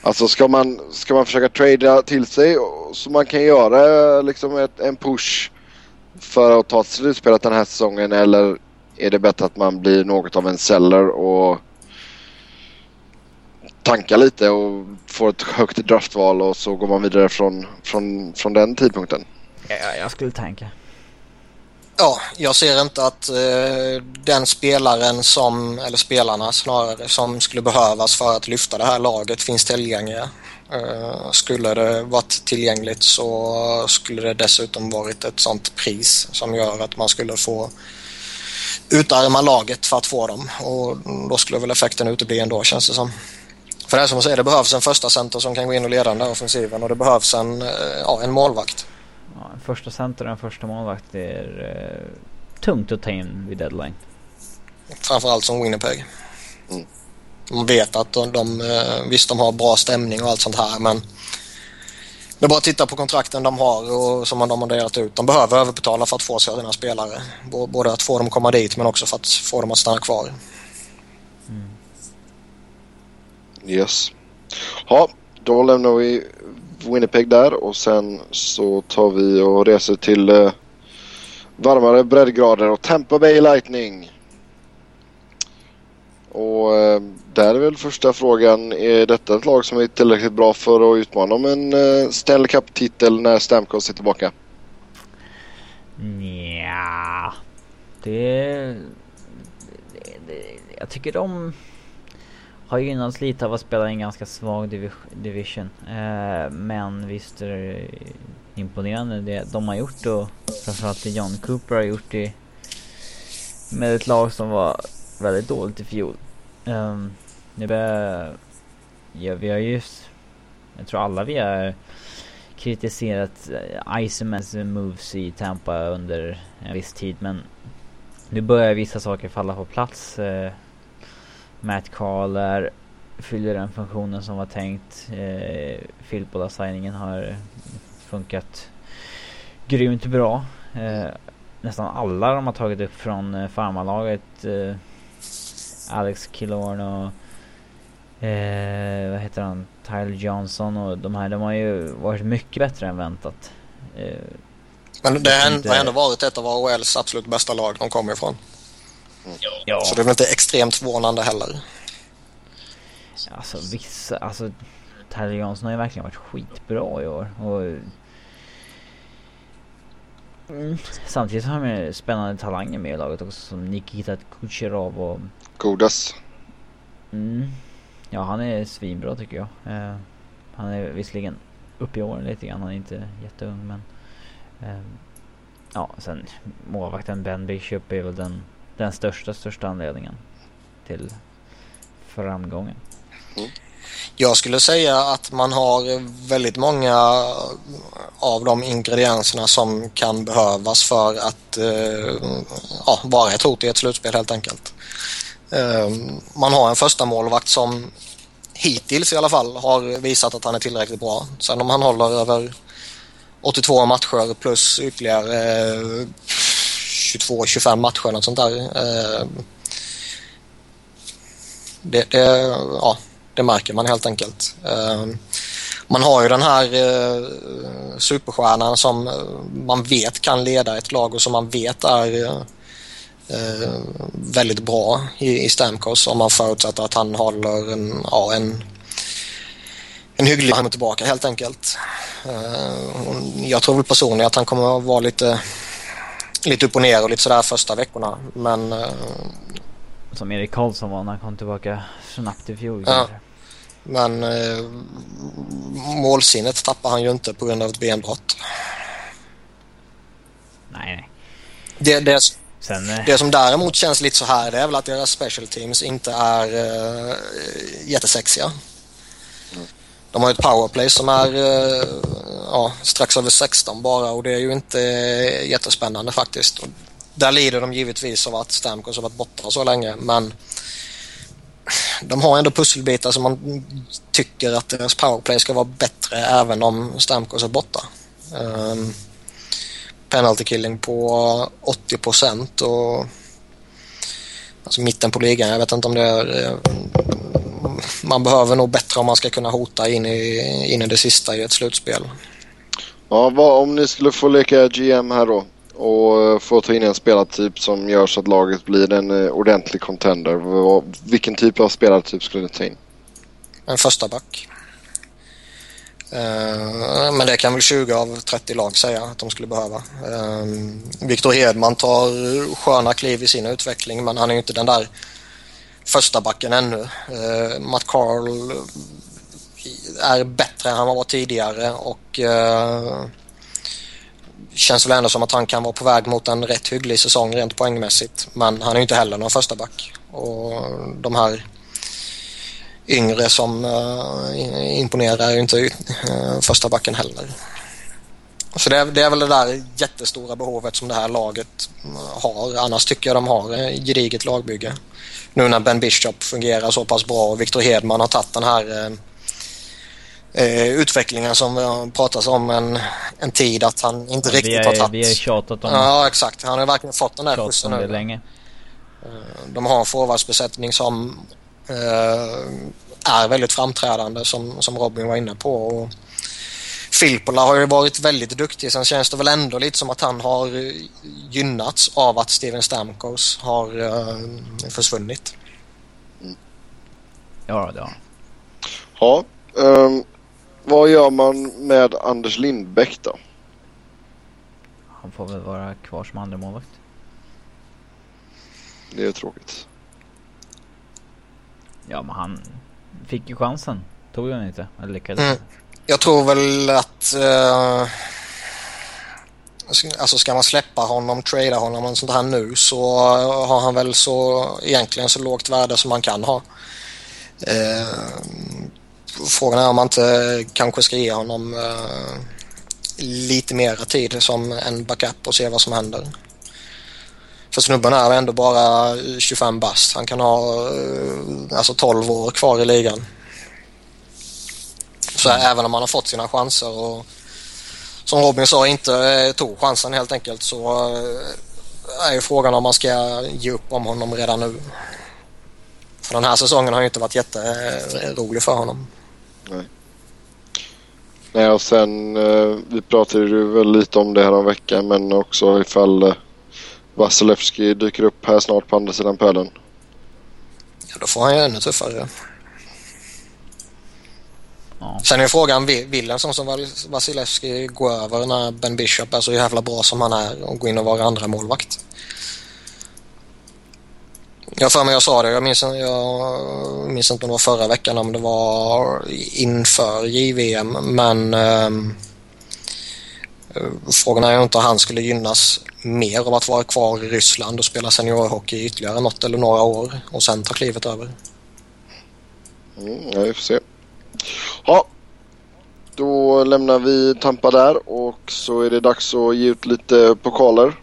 alltså ska man, ska man försöka trada till sig så man kan göra liksom ett, en push för att ta till slutspelet den här säsongen eller är det bättre att man blir något av en seller och tankar lite och får ett högt draftval och så går man vidare från, från, från den tidpunkten. Ja, jag skulle tanka. Ja, jag ser inte att eh, den spelaren som, eller spelarna snarare, som skulle behövas för att lyfta det här laget finns tillgängliga. Eh, skulle det varit tillgängligt så skulle det dessutom varit ett sånt pris som gör att man skulle få utarma laget för att få dem och då skulle väl effekten utebli ändå känns det som. För det är som att säga, det behövs en första center som kan gå in och leda den där offensiven och det behövs en, eh, ja, en målvakt. Ja, en första center och en första målvakt är eh, tungt att ta in vid deadline. Framförallt som Winnipeg. Mm. Man vet att de, de, eh, visst de har bra stämning och allt sånt här men det är bara att titta på kontrakten de har och som de har delat ut. De behöver överbetala för att få sina spelare. Både att få dem att komma dit men också för att få dem att stanna kvar. Yes. Ja, då lämnar vi Winnipeg där och sen så tar vi och reser till eh, varmare breddgrader och Tampa Bay Lightning. Och eh, där är väl första frågan, är detta ett lag som är tillräckligt bra för att utmana om en eh, Stanley Cup-titel när Stamkos är tillbaka? Ja, det, det, det... Jag tycker de har gynnats lite av att spela i en ganska svag divi- division. Eh, men visst är det imponerande det de har gjort och framförallt det John Cooper har gjort i med ett lag som var väldigt dåligt i fjol. Ehm, um, nu börjar, ja, vi har ju... jag tror alla vi har kritiserat eh, Iceman's moves i Tampa under en viss tid men nu börjar vissa saker falla på plats. Uh, Matt Carler fyller den funktionen som var tänkt. Eh, Filippola-signingen har funkat grymt bra. Eh, nästan alla de har tagit upp från eh, farmalaget. Eh, Alex Killorn och eh, vad heter han? Tyler Johnson och de här. De har ju varit mycket bättre än väntat. Eh, Men det har ändå varit ett av AHLs absolut bästa lag de kommer ifrån. Ja. Så det är väl inte extremt förvånande heller. Alltså vissa, alltså Tyler Johnson har ju verkligen varit skitbra i år och mm, Samtidigt har ju spännande talanger med i laget också som Nikita Kucherov och Godas. mm, Ja han är svinbra tycker jag. Eh, han är visserligen uppe i åren lite grann, han är inte jätteung men eh, Ja sen målvakten Ben Bishop är väl den, den största, största anledningen till framgången. Mm. Jag skulle säga att man har väldigt många av de ingredienserna som kan behövas för att eh, ja, vara ett hot i ett slutspel helt enkelt. Eh, man har en första målvakt som hittills i alla fall har visat att han är tillräckligt bra. Sen om han håller över 82 matcher plus ytterligare eh, 22-25 matcher eller något sånt där. Eh, det, det, ja, det märker man helt enkelt. Eh, Man har ju den här eh, superstjärnan som eh, man vet kan leda ett lag och som man vet är eh, väldigt bra i, i Stamkos om man förutsätter att han håller en, ja, en, en hygglig fram tillbaka helt enkelt. Eh, Jag tror väl personligen att han kommer att vara lite, lite upp och ner och lite sådär första veckorna men eh, Som Erik Karlsson var när han kom tillbaka snabbt i fjol. Ja. Men eh, målsinnet tappar han ju inte på grund av ett benbrott. Nej, nej. Det, det, Sen... eh, det som däremot känns lite så här det är väl att deras special teams inte är eh, jättesexiga. De har ju ett powerplay som är eh, ja, strax över 16 bara och det är ju inte eh, jättespännande faktiskt. Och där lider de givetvis av att Stamkos har varit borta så länge men de har ändå pusselbitar som man tycker att deras powerplay ska vara bättre även om Stamkos är borta. Um, penalty killing på 80 procent och alltså mitten på ligan. Jag vet inte om det är... Eh, man behöver nog bättre om man ska kunna hota in i, in i det sista i ett slutspel. Ja, vad, om ni skulle få leka GM här då och eh, få ta in en spelartyp som gör så att laget blir en eh, ordentlig contender. Vilken typ av spelartyp skulle ni ta in? En första back. Eh, Men det kan väl 20 av 30 lag säga att de skulle behöva. Eh, Victor Hedman tar sköna kliv i sin utveckling men han är ju inte den där första backen ännu. Eh, Matt Carl eh, är bättre än han var tidigare och eh, känns väl ändå som att han kan vara på väg mot en rätt hygglig säsong rent poängmässigt. Men han är ju inte heller någon första back. Och de här yngre som uh, imponerar är ju inte uh, första backen heller. Så det är, det är väl det där jättestora behovet som det här laget har. Annars tycker jag de har ett gediget lagbygge. Nu när Ben Bishop fungerar så pass bra och Victor Hedman har tagit den här eh, eh, utvecklingen som pratat om en, en tid att han inte vi, riktigt har har, tagit. vi har tjatat om, Ja exakt, han har verkligen fått den där skjutsen nu. länge. De har en forwardsbesättning som eh, är väldigt framträdande som, som Robin var inne på. Och Filppula har ju varit väldigt duktig. Sen känns det väl ändå lite som att han har eh, gynnats av att Steven Stamkos har eh, försvunnit. Ja, det har. Ja, ehm, vad gör man med Anders Lindbäck då? Han får väl vara kvar som andra målvakt. Det är ju tråkigt. Ja, men han fick ju chansen. Tog den inte? Eller lyckades Mm. Jag tror väl att eh, Alltså ska man släppa honom, trada honom och sånt här nu så har han väl så egentligen så lågt värde som man kan ha. Eh, frågan är om man inte kanske ska ge honom eh, lite mera tid som en backup och se vad som händer. För snubben är ändå bara 25 bast. Han kan ha eh, alltså 12 år kvar i ligan. Så även om han har fått sina chanser och som Robin sa inte eh, tog chansen helt enkelt så eh, är ju frågan om man ska ge upp om honom redan nu. För den här säsongen har ju inte varit jätterolig för honom. Nej, och sen eh, vi pratade ju väl lite om det här om veckan men också ifall eh, Vasilevski dyker upp här snart på andra sidan pölen. Ja, då får han ju ännu tuffare. Ja. Sen är frågan, vill en sån som Vas- Vasilevski gå över när Ben Bishop är så jävla bra som han är och gå in och vara andra målvakt? Jag för mig jag sa det, jag minns, jag minns inte om det var förra veckan om det var inför JVM men eh, frågan är ju inte om han skulle gynnas mer av att vara kvar i Ryssland och spela seniorhockey i ytterligare något eller några år och sen ta klivet över. Mm, ja, vi får se. Ja, då lämnar vi Tampa där och så är det dags att ge ut lite pokaler.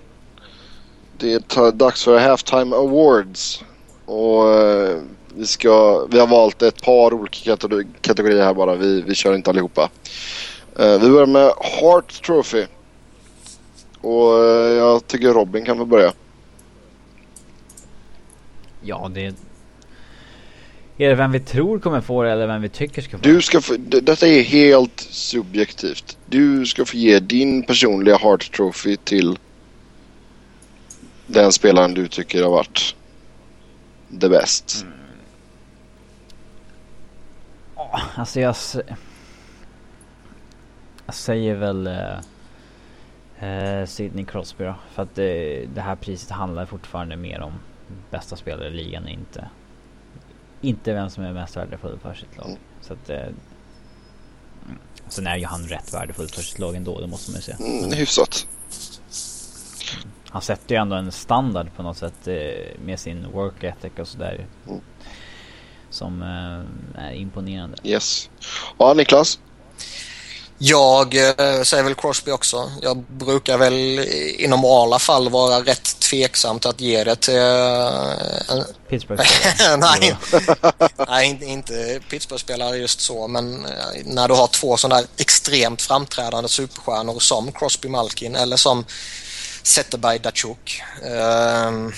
Det är dags för Halftime Awards. Och eh, vi, ska, vi har valt ett par olika kategorier här bara. Vi, vi kör inte allihopa. Eh, vi börjar med heart Trophy. Och eh, jag tycker Robin kan få börja. Ja, det... Är det vem vi tror kommer få det eller vem vi tycker ska få Du det? ska få, d- detta är helt subjektivt. Du ska få ge din personliga Hart Trophy till den spelaren du tycker har varit the best. Ja, Alltså jag... Jag säger väl... eh, eh, Sidney Crosby då. För att det, det här priset handlar fortfarande mer om bästa spelare i ligan inte... Inte vem som är mest värdefull för sitt lag. Mm. Så att... Eh, sen är ju han rätt värdefull för sitt lag ändå, det måste man ju säga. Mm, hyfsat. Han sätter ju ändå en standard på något sätt eh, med sin work ethic och sådär. Mm. Som eh, är imponerande. Yes. Ja, Niklas. Jag eh, säger väl Crosby också. Jag brukar väl i normala fall vara rätt tveksam till att ge det till... Eh, Pittsburgh. nej, nej, inte- Pittsburgh-spelare just så, men eh, när du har två sådana där extremt framträdande superstjärnor som Crosby Malkin eller som Zetterberg Datsjuk. Ehm,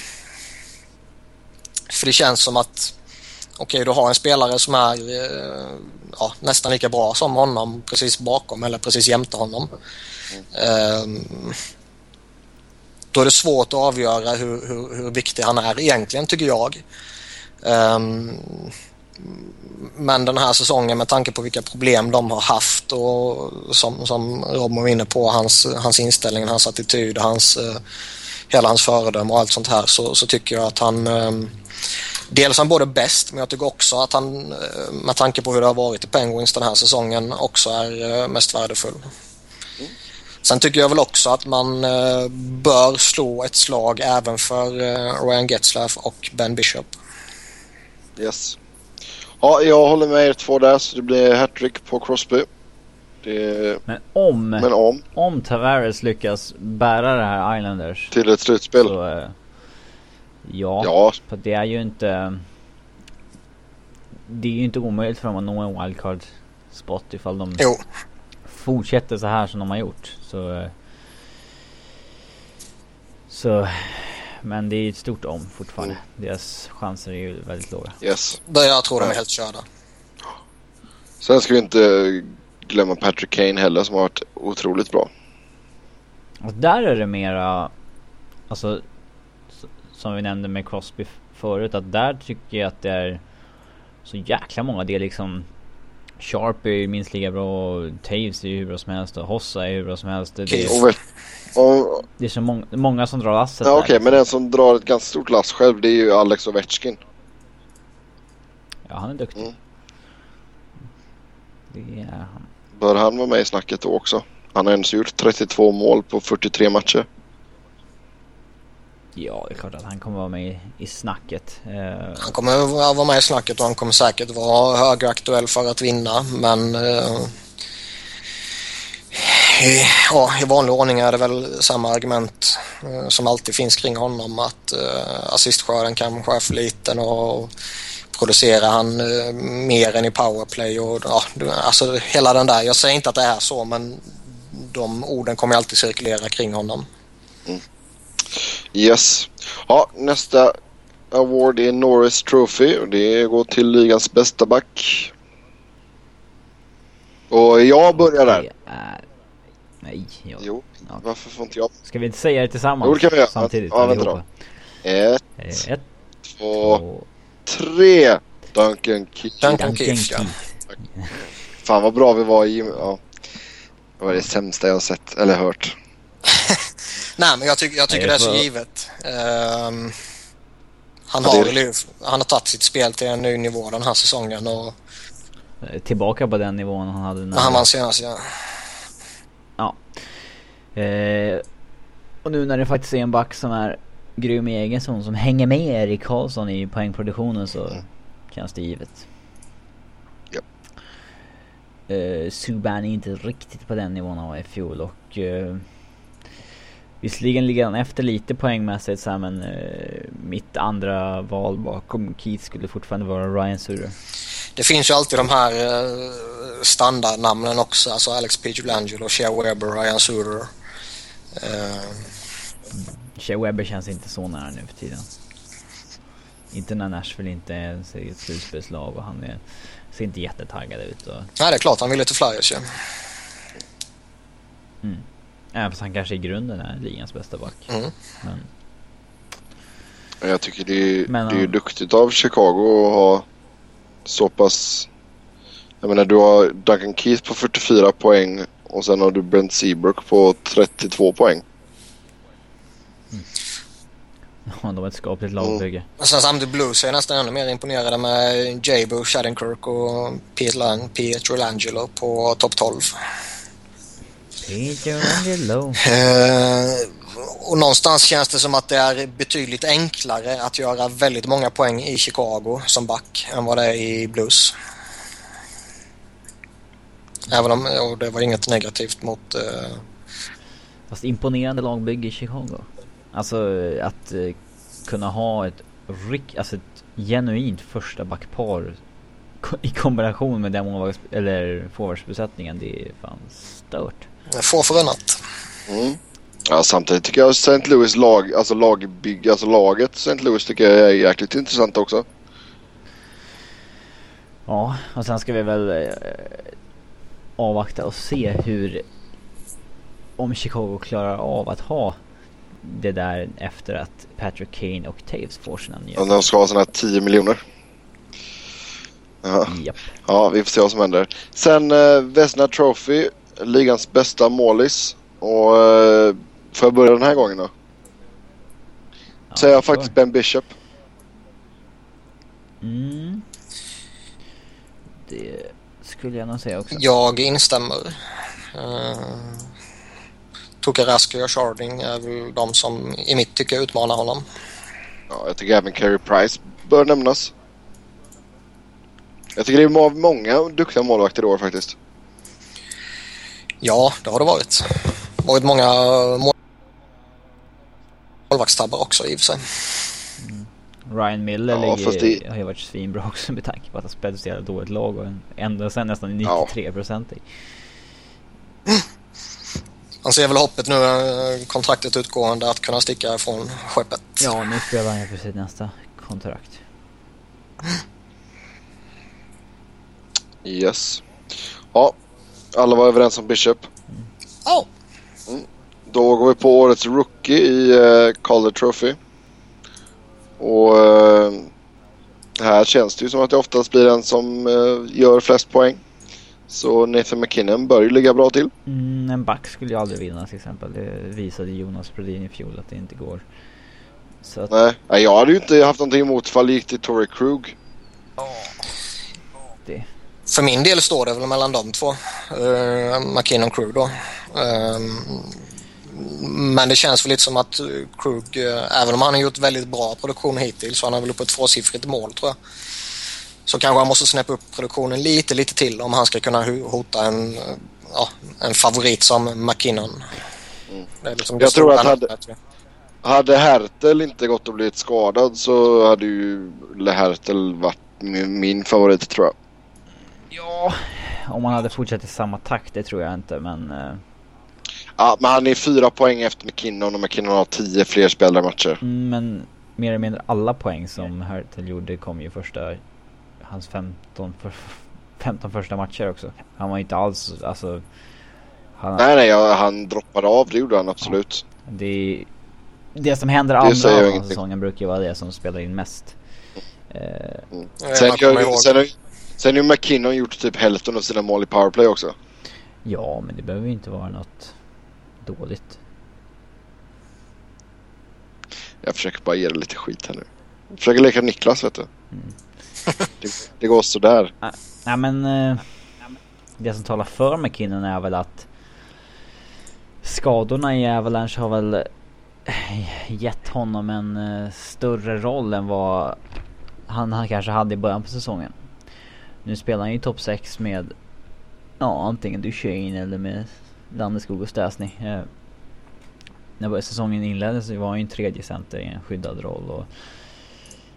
för det känns som att okej, du har en spelare som är eh, ja, nästan lika bra som honom precis bakom eller precis jämte honom. Ehm, då är det svårt att avgöra hur, hur, hur viktig han är egentligen tycker jag. Ehm, men den här säsongen med tanke på vilka problem de har haft och som, som Rob var inne på, hans, hans inställning, hans attityd, hans, eh, hela hans föredöme och allt sånt här så, så tycker jag att han ehm, Dels han både bäst men jag tycker också att han eh, med tanke på hur det har varit i Penguins den här säsongen också är eh, mest värdefull. Sen tycker jag väl också att man eh, bör slå ett slag även för Ryan Getzlaff och Ben Bishop. Yes. Ja, jag håller med er två där så det blir hattrick på Crosby. Det, Men om, men om om Tavares lyckas bära det här Islanders. till ett slutspel. Så, eh, ja, Ja, för det är ju inte... Det är ju inte omöjligt för dem att nå en wildcard spot ifall de Jo, fortsätter så här som de har gjort. Så... eh, Så... Men det är ett stort om fortfarande. Deras chanser är ju väldigt låga. yes. där jag tror de är helt körda. Sen ska vi inte glömma Patrick Kane heller som har varit otroligt bra. Och där är det mera... Alltså... Som vi nämnde med Crosby förut att där tycker jag att det är så jäkla många. Det är liksom... Sharp är ju minst lika bra och Taves är ju hur bra som helst och Hossa är hur bra som helst. Det, det, Keith. Och, det är så många, många som drar lasset ja. Okej, men den som drar ett ganska stort lass själv det är ju Alex Ovechkin. Ja, han är duktig. Mm. Det är han. Bör han vara med i snacket då också? Han har ens gjort 32 mål på 43 matcher. Ja, det är klart att han kommer vara med i, snacket. Eh, Han kommer vara vara med i snacket och han kommer säkert vara högaktuell för att vinna men eh, i, ja, i vanlig ordning är det väl samma argument eh, som alltid finns kring honom att assistskörden kanske är för liten och producerar han eh, mer än i powerplay och ja, alltså hela den där. Jag säger inte att det är så men de orden kommer alltid cirkulera kring honom. Yes. Ja, nästa award är Norris Trophy och det går till ligans bästa back. Och jag börjar där. Nej, ja. Jo, Ja. varför får inte jag? Ska vi inte säga det tillsammans? Jo, det kan vi göra. Samtidigt Ja, vänta då. Ett, Eh, Ett, två, två, tre. Duncan Keith. Duncan Duncan Keith, ja. Fan vad bra vi var i ja. Det var det sämsta jag har sett eller hört. Nej, men jag, tycker jag tycker Nej, det är så givet. Ehm, han, Ja, har, det- väl- han har tagit sitt spel till en ny nivå den här säsongen och Tillbaka på den nivån han hade när han vann senast. Ja. Eh, och nu när det faktiskt är en back som är grym i egen zon som hänger med Erik Karlsson i poängproduktionen så Mm. känns det givet. Ja. Eh, Subban är inte riktigt på den nivån han var i fjol och eh, Visserligen ligger han efter lite poängmässigt så här, men eh, mitt andra val bakom Keith skulle fortfarande vara Ryan Suter. Det finns ju alltid de här eh, standardnamnen också. Alltså Alex Pietrangelo, Shea Weber, Ryan Suter. Ehm, Shea Webber känns inte så nära nu för tiden. Inte när Nashville inte ens är ett slutspelslag och han är, ser inte jättetaggad ut. Och, nej, det är klart han ville till Flyers ju. även fast han kanske i grunden är ligans bästa back. Mm. Men jag tycker det är, Men, det är ju duktigt av Chicago att ha så pass... Jag menar du har Duncan Keith på 44 poäng och sen har du Brent Seabrook på 32 poäng. Ja, de är ett skapligt lagbygge. Och sen samtidigt Blues är jag nästan ännu mer imponerade med Jabo, Shattenkirk och Pietro Langelo på topp 12. Peter Angelo. Eh, och någonstans känns det som att det är betydligt enklare att göra väldigt många poäng i Chicago som back än vad det är i Blues. Även om och det var inget negativt mot... Eh, Fast imponerande lagbygge i Chicago. Alltså att eh, kunna ha ett rick, alltså ett genuint första backpar i kombination med den målvakts- eller forwardsbesättningen, det är fan stört. få förunnat. Mm. Ja, samtidigt tycker jag St. Louis lag, alltså lagbygge, alltså laget St. Louis tycker jag är jäkligt intressant också. Ja, och sen ska vi väl eh, avvakta och se hur om Chicago klarar av att ha det där efter att Patrick Kane och Taves får sina nya. Om de ska ha sådana här 10 miljoner. Ja. Ja, vi får se vad som händer. Sen eh, Vesna Trophy, ligans bästa målis. Och eh, får jag börja den här gången då? Ja, Säger jag faktiskt Ben Bishop. Mm. Det skulle jag nog säga också. Jag instämmer. Uh, Tokaraski och Sharding är väl de som i mitt tycke utmanar honom. Ja, jag tycker även Carey Price bör nämnas. Jag tycker det är må- många duktiga målvakter i år faktiskt. Ja, det har det varit. varit många mål- målvaktstabbar också i och för sig. Ryan Miller Ja, ligger, fast det- har ju varit svinbra också med tanke på att han spelade så jävla dåligt lag och ända sen nästan Ja. 93% i. Han ser väl hoppet nu, eh, kontraktet utgående, att kunna sticka ifrån skeppet. Ja, nu spelar han ju för sitt nästa kontrakt. Yes. Ja, alla var överens om Bishop. Ja, Då går vi på årets rookie i uh, Calder Trophy. Och eh, här känns det ju som att det oftast blir den som eh, gör flest poäng. Så Nathan McKinnon bör ju ligga bra till. Mm, en back skulle ju aldrig vinna till exempel. Det visade Jonas Brodin i fjol att det inte går. Så att, Nej, nej, jag hade ju inte haft någonting emot ifall det gick till Torrey Krug. det, för min del står det väl mellan de två. Uh, McKinnon Crew då. Ehm, men det känns väl lite som att Krug, eh, även om han har gjort väldigt bra produktion hittills, så han är väl uppe på ett tvåsiffrigt mål tror jag. Så kanske han måste snäppa upp produktionen lite, lite till om han ska kunna hota en, eh, ja, en favorit som McKinnon. Det är liksom det Jag tror att hade-. Hade Hertel inte gått och blivit skadad så hade ju Hertel varit min, favorit tror jag. ja, om han hade fortsatt i samma takt, det tror jag inte men... eh, Ja, men han är fyra poäng efter McKinnon och McKinnon har tio fler spelare matcher. Mm, Men mer eller mindre alla poäng som Hertel gjorde kom ju första, hans 15, för, 15 första matcher också. Han var inte alls, alltså, han, Nej, nej, ja, han droppade av, det gjorde han absolut. det, det som händer Det andra jag av säsongen brukar ju vara det som spelar in mest. Eh, Sen, man kommer gör, ihåg- sen, sen har ju McKinnon gjort typ hälften av sina mål i powerplay också. ja, men det behöver ju inte vara något dåligt. Jag försöker bara ge det lite skit här nu. Jag försöker leka Niklas vet du. Mm. Det, det går sådär. Nej men eh, det som talar för McKinnon är väl att skadorna i Avalanche har väl eh, gett honom en eh, större roll än vad han, han kanske hade i början på säsongen. Nu spelar han ju topp 6 med ja, antingen Duchene eller med Landeskog och Stasny. Eh, när säsongen inleddes så var han ju en tredje center i en skyddad roll och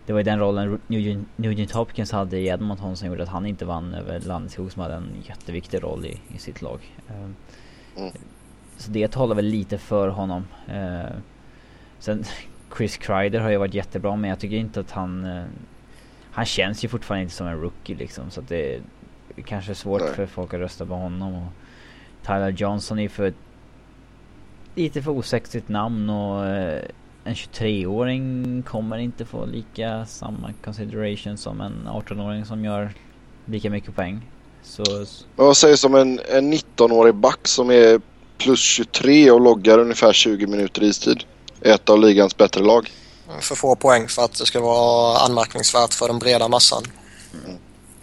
det var ju den rollen Nugent, Nugent Hopkins hade i Edmonton som gjorde att han inte vann över Landeskog som hade en jätteviktig roll i, i sitt lag. Eh, Mm. Så det talar väl lite för honom. Eh, sen Chris Kreider har ju varit jättebra men jag tycker inte att han... Eh, han känns ju fortfarande inte som en rookie liksom så att det är kanske svårt Nej. för folk att rösta på honom. Och Tyler Johnson är för lite för osexigt namn och eh, en 23-åring kommer inte få lika samma consideration som en 18-åring som gör lika mycket poäng. Så vad sägs om en, en 19-årig back som är plus 23 och loggar ungefär 20 minuter istid? Ett av ligans bättre lag. för få poäng för att det ska vara anmärkningsvärt för den breda massan.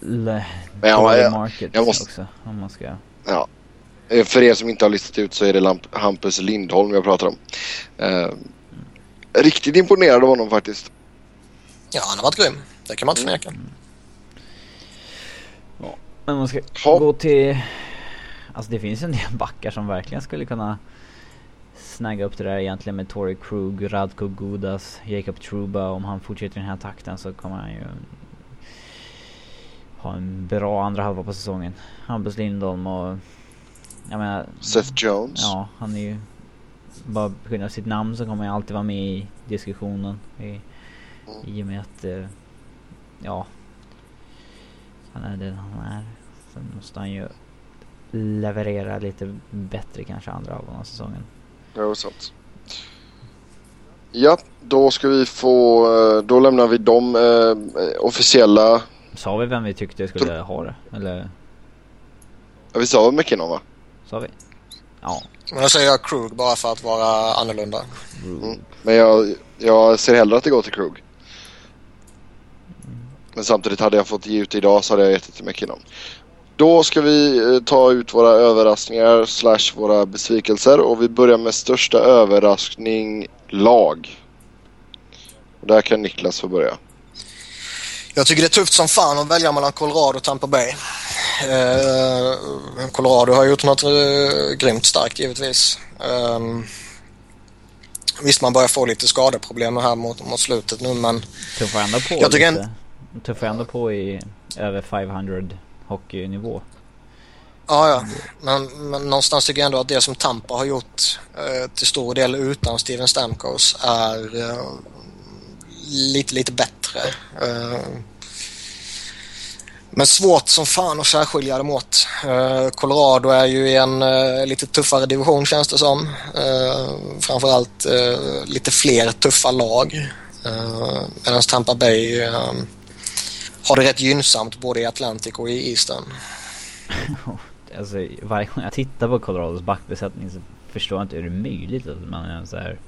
Le, Men jag- måste- också. Om man ska... Ja. Eh, För er som inte har listat ut så är det Lamp- Hampus Lindholm jag pratar om. Eh, riktigt imponerad av honom faktiskt. Ja, han har varit grym. Det kan man inte förneka. Men man ska Ja. gå till... Alltså det finns en del backar som verkligen skulle kunna snagga upp det där egentligen med Tory Krug, Radko Gudas, Jacob Truba. Om han fortsätter i den här takten så kommer han ju ha en bra andra halva på säsongen. Hampus Lindholm och... Jag menar... Seth Jones. Ja, han är ju... Bara på grund av sitt namn så kommer han alltid vara med i diskussionen. I, i och med att... eh, ja. Han är den han är. Sen måste han ju leverera lite bättre kanske andra halvan av säsongen. Det är sant. Ja, då ska vi få... eh, Då lämnar vi de eh, officiella... Sa vi vem vi tyckte skulle ha det? Eller Ja, vi sa McKinnon va? sa vi? Ja. Men då säger jag Krug bara för att vara annorlunda. Mm. Men jag, jag ser hellre att det går till Krug. Men samtidigt hade jag fått ge ut idag så hade jag gett det till McKinnon. Då ska vi eh, ta ut våra överraskningar slash våra besvikelser och vi börjar med största överraskning lag. Och där kan Niklas få börja. Jag tycker det är tufft som fan att välja mellan Colorado och Tampa Bay. Eh, Colorado har gjort något eh, grymt starkt givetvis. Eh, visst, man börjar få lite skadeproblem här mot, mot slutet nu men Tuffar ändå på Jag tycker lite. Tuffar ändå på i över 500 hockeynivå. Ja, ja. Men, men någonstans tycker jag ändå att det som Tampa har gjort eh, till stor del utan Steven Stamkos är eh, lite, lite bättre. Eh, men svårt som fan att särskilja dem åt. Eh, Colorado är ju i en eh, lite tuffare division känns det som. Framförallt lite fler tuffa lag. Medan Tampa Bay har det rätt gynnsamt både i Atlantic och i Eastern. Alltså varje gång jag tittar på Colorados backbesättning så förstår jag inte hur det är möjligt att man är så här.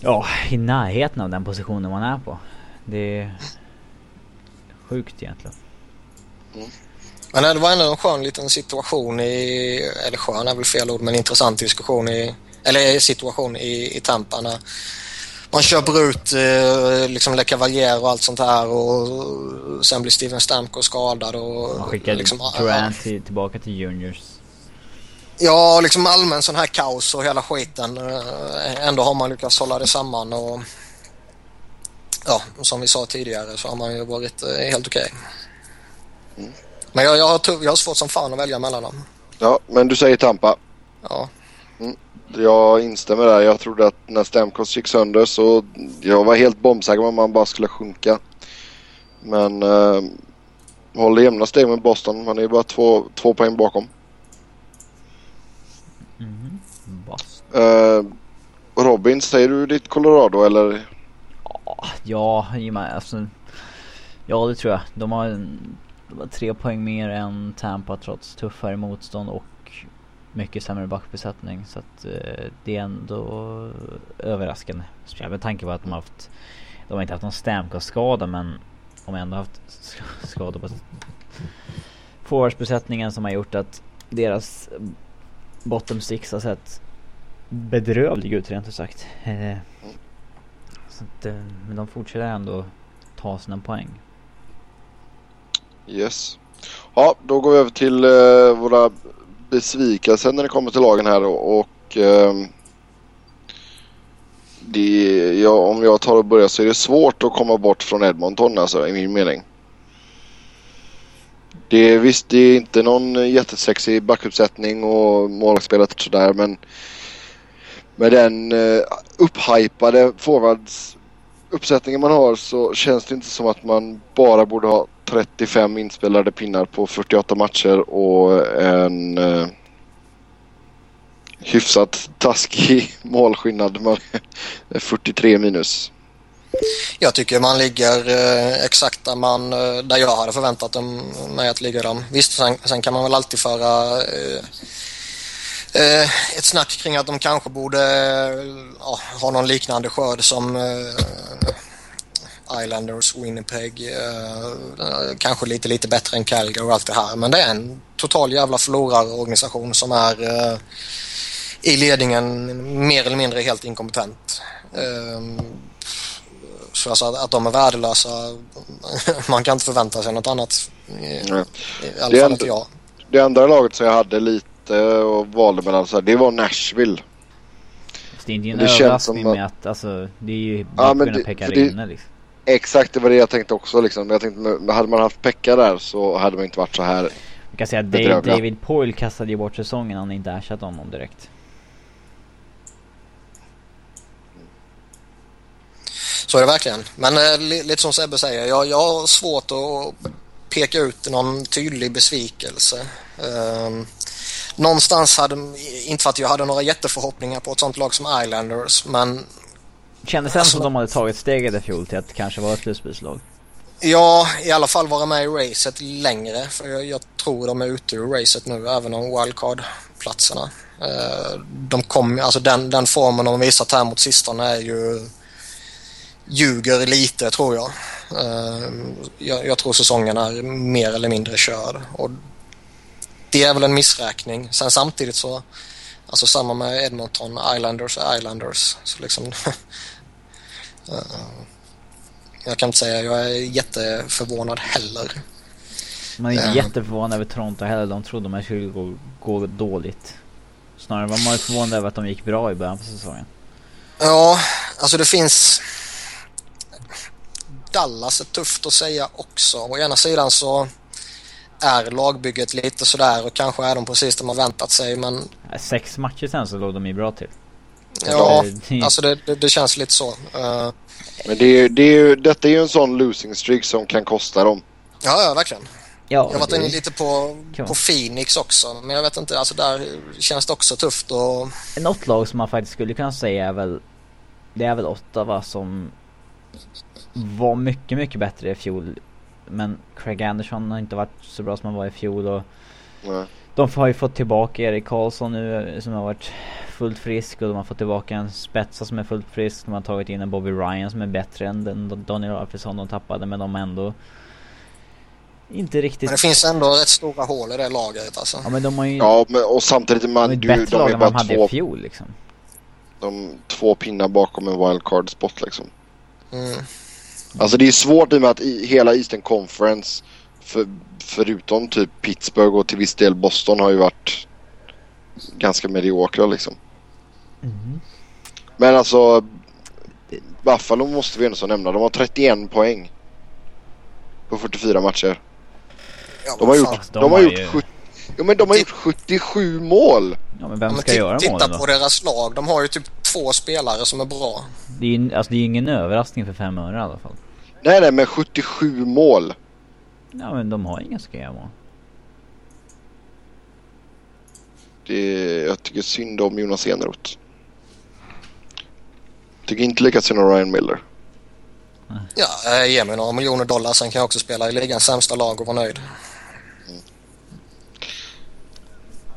Ja, i närheten av den positionen man är på. Det är sjukt egentligen. Men det var ändå en skön liten situation i, eller skön är väl fel ord, men intressant diskussion i, eller situation i, i Tampa när man köper ut eh, liksom Le Cavalier och allt sånt här och sen blir Steven Stamkos skadad och Man skickar liksom, Durant till, tillbaka till juniors. Ja, liksom allmän sån här kaos och hela skiten. Eh, Ändå har man lyckats hålla det samman och ja, som vi sa tidigare så har man ju varit eh, helt okej. Men jag, jag, har, jag har svårt som fan att välja mellan dem. Ja, men du säger Tampa. Ja. Jag instämmer där. Jag trodde att när Stamkos gick sönder så jag var helt bombsäker att man bara skulle sjunka. Men eh, håller jämna steg med Boston. Man är ju bara två, två poäng bakom. Eh, Robin, säger du ditt Colorado eller? Ja, i och med, alltså, ja det tror jag. De har, en, de har tre poäng mer än Tampa trots tuffare motstånd och mycket sämre backbesättning. Så att eh, det är ändå överraskande. Speciellt med tanke på att de har haft, de har inte haft någon Stamkos-skada men de har ändå haft sk- skador på forwardsbesättningen som har gjort att deras bottom six har sett bedrövlig ut rent ut sagt. Eh, så att, eh, men de fortsätter ändå ta sina poäng. Yes. Ja, då går vi över till eh, våra besvikelser när det kommer till lagen här och, och eh, det, ja, om jag tar och börjar så är det svårt att komma bort från Edmonton alltså i min mening. Det är visst, det är inte någon jättesexig backuppsättning och målvaktsspelet och sådär men med den uh, upphypade forwardsuppsättningen man har så känns det inte som att man bara borde ha 35 inspelade pinnar på 48 matcher och en uh, hyfsat taskig målskillnad. Man, 43 minus. Jag tycker man ligger eh, exakt där, man, eh, där jag hade förväntat dem, mig att ligga dem. Visst, sen, sen kan man väl alltid föra eh, Eh, ett snack kring att de kanske borde eh, ha någon liknande skörd som eh, Islanders, Winnipeg, eh, kanske lite, lite bättre än Calgary och allt det här. Men det är en total jävla förlorarorganisation som är eh, i ledningen mer eller mindre helt inkompetent. Ehm, så alltså att, att de är värdelösa, man kan inte förvänta sig något annat. I, i alla Det fall ändå- inte jag. Det andra laget som jag hade lite och valde mellan så här, det var Nashville. Så det är inte en överraskning som att- med att alltså, det är ju Ja, men det- för det- liksom. Exakt, det var det jag tänkte också liksom. Men Jag tänkte, hade man haft Pekka där så hade man inte varit så här. Vi kan säga att. Dave, David Poyle kastade ju bort säsongen han inte ersatt honom direkt. Så är det verkligen. Men eh, li, lite som Sebbe säger, jag, jag har svårt att peka ut någon tydlig besvikelse. Um, någonstans hade, inte för att jag hade några jätteförhoppningar på ett sånt lag som Islanders, men Kändes det Alltså- som att de hade tagit steget i fjol till att kanske vara ett slutspelslag? ja, i alla fall vara med i racet längre. För jag, jag tror de är ute ur racet nu, även om wildcard-platserna. Eh, de kom, alltså den, den formen de visat här mot sistone är ju ljuger lite tror jag. Eh, jag. Jag tror säsongen är mer eller mindre körd. Och det är väl en missräkning. Sen samtidigt så, alltså samma med Edmonton, Islanders är Islanders. Så liksom, eh, jag kan inte säga jag är jätteförvånad heller. Man är inte Ja. jätteförvånad över Toronto heller. De trodde de här skulle gå, gå dåligt. Snarare var man förvånad över att de gick bra i början på säsongen. Ja, alltså det finns... Dallas är tufft att säga också. Å ena sidan så är lagbygget lite sådär och kanske är de precis det man väntat sig men Sex matcher sen så låg de ju bra till. ja, alltså det, det, det känns lite så. Eh, Men det är, ju- det är ju, detta är ju en sån losing streak som kan kosta dem. ja, ja, verkligen. Ja, Jag har varit det- inne lite på, på Phoenix också men jag vet inte, alltså där känns det också tufft och Något lag som man faktiskt skulle kunna säga är väl Det är väl Ottawa som Var mycket, mycket bättre i fjol Men Craig Anderson har inte varit så bra som han var i fjol och Nej. De har ju fått tillbaka Erik Karlsson nu eh, som har varit fullt frisk och de har fått tillbaka en spetsa som är fullt frisk. De har tagit in en Bobby Ryan som är bättre än den Daniel Alfredsson de tappade men de ändå inte riktigt... men det finns ändå rätt stora hål i det laget alltså. Ja men de har ju Ja, men, och samtidigt de man, är ett du, bättre de lag än vad de hade två, i fjol liksom. de, två pinnar bakom en wildcard spot liksom. Mm. Alltså det är svårt i och med att i, hela Eastern Conference för, förutom typ Pittsburgh och till viss del Boston har ju varit ganska mediokra liksom. Mhm. Men alltså Buffalo måste vi ändå så nämna. De har 31 poäng. På 44 matcher. Ja, De har gjort, de har gjort, ju- 70, ja, men de har gjort 77 mål. Ja men vem Ja, men ska ti- göra titta målen då? på deras lag. De har ju typ två spelare som är bra. Det är ju alltså, det är ju ingen överraskning för fem öre i alla fall. Nej nej men 77 mål. Ja men de har inga göra mål. Det, jag tycker synd om Jonas Eneroth. Tycker inte lika synd om Ryan Miller. Ja, eh, ge mig några miljoner dollar sen kan jag också spela i ligans sämsta lag och vara nöjd.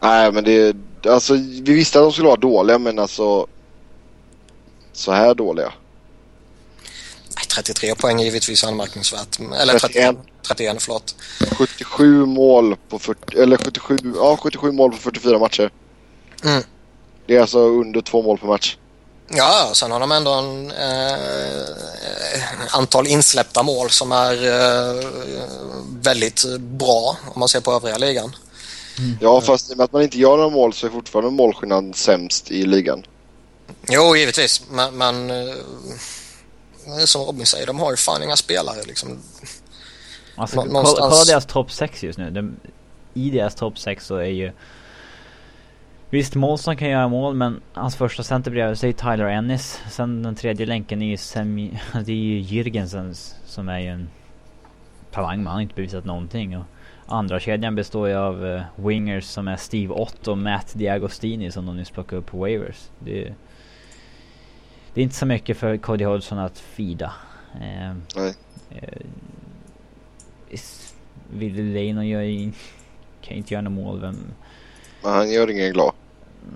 Nej men det, alltså vi visste att de skulle vara dåliga men alltså så här dåliga. Nej, 33 poäng är givetvis anmärkningsvärt. Eller 31. 31. 31, förlåt. 77 mål på 40, eller 77, ja 77 mål på 44 matcher. Mm. Det är alltså under två mål per match. Ja, sen har de ändå en eh, antal insläppta mål som är eh, väldigt bra om man ser på övriga ligan. Ja fast i och med att man inte gör några mål så är fortfarande målskillnaden sämst i ligan. Jo, givetvis, men, men eh, som Robin säger, de har ju fan inga spelare liksom. Alltså någonstans- kolla deras topp 6 just nu. De, I deras topp 6 så är ju Visst, Molson kan göra mål men hans första center bredvid sig är Tyler Ennis. Sen den tredje länken är ju Semi, det är ju Jürgensen som är ju en talang men han har inte bevisat någonting. Och andra kedjan består ju av eh, wingers som är Steve Ott och Matt Diagostini som de nyss plockade upp på waivers. Det, är- det är inte så mycket för Cody Hodgson att fida. Eh, Nej. Eh, Leino gör ju, kan inte göra något mål. Vem, Men han gör ingen glad.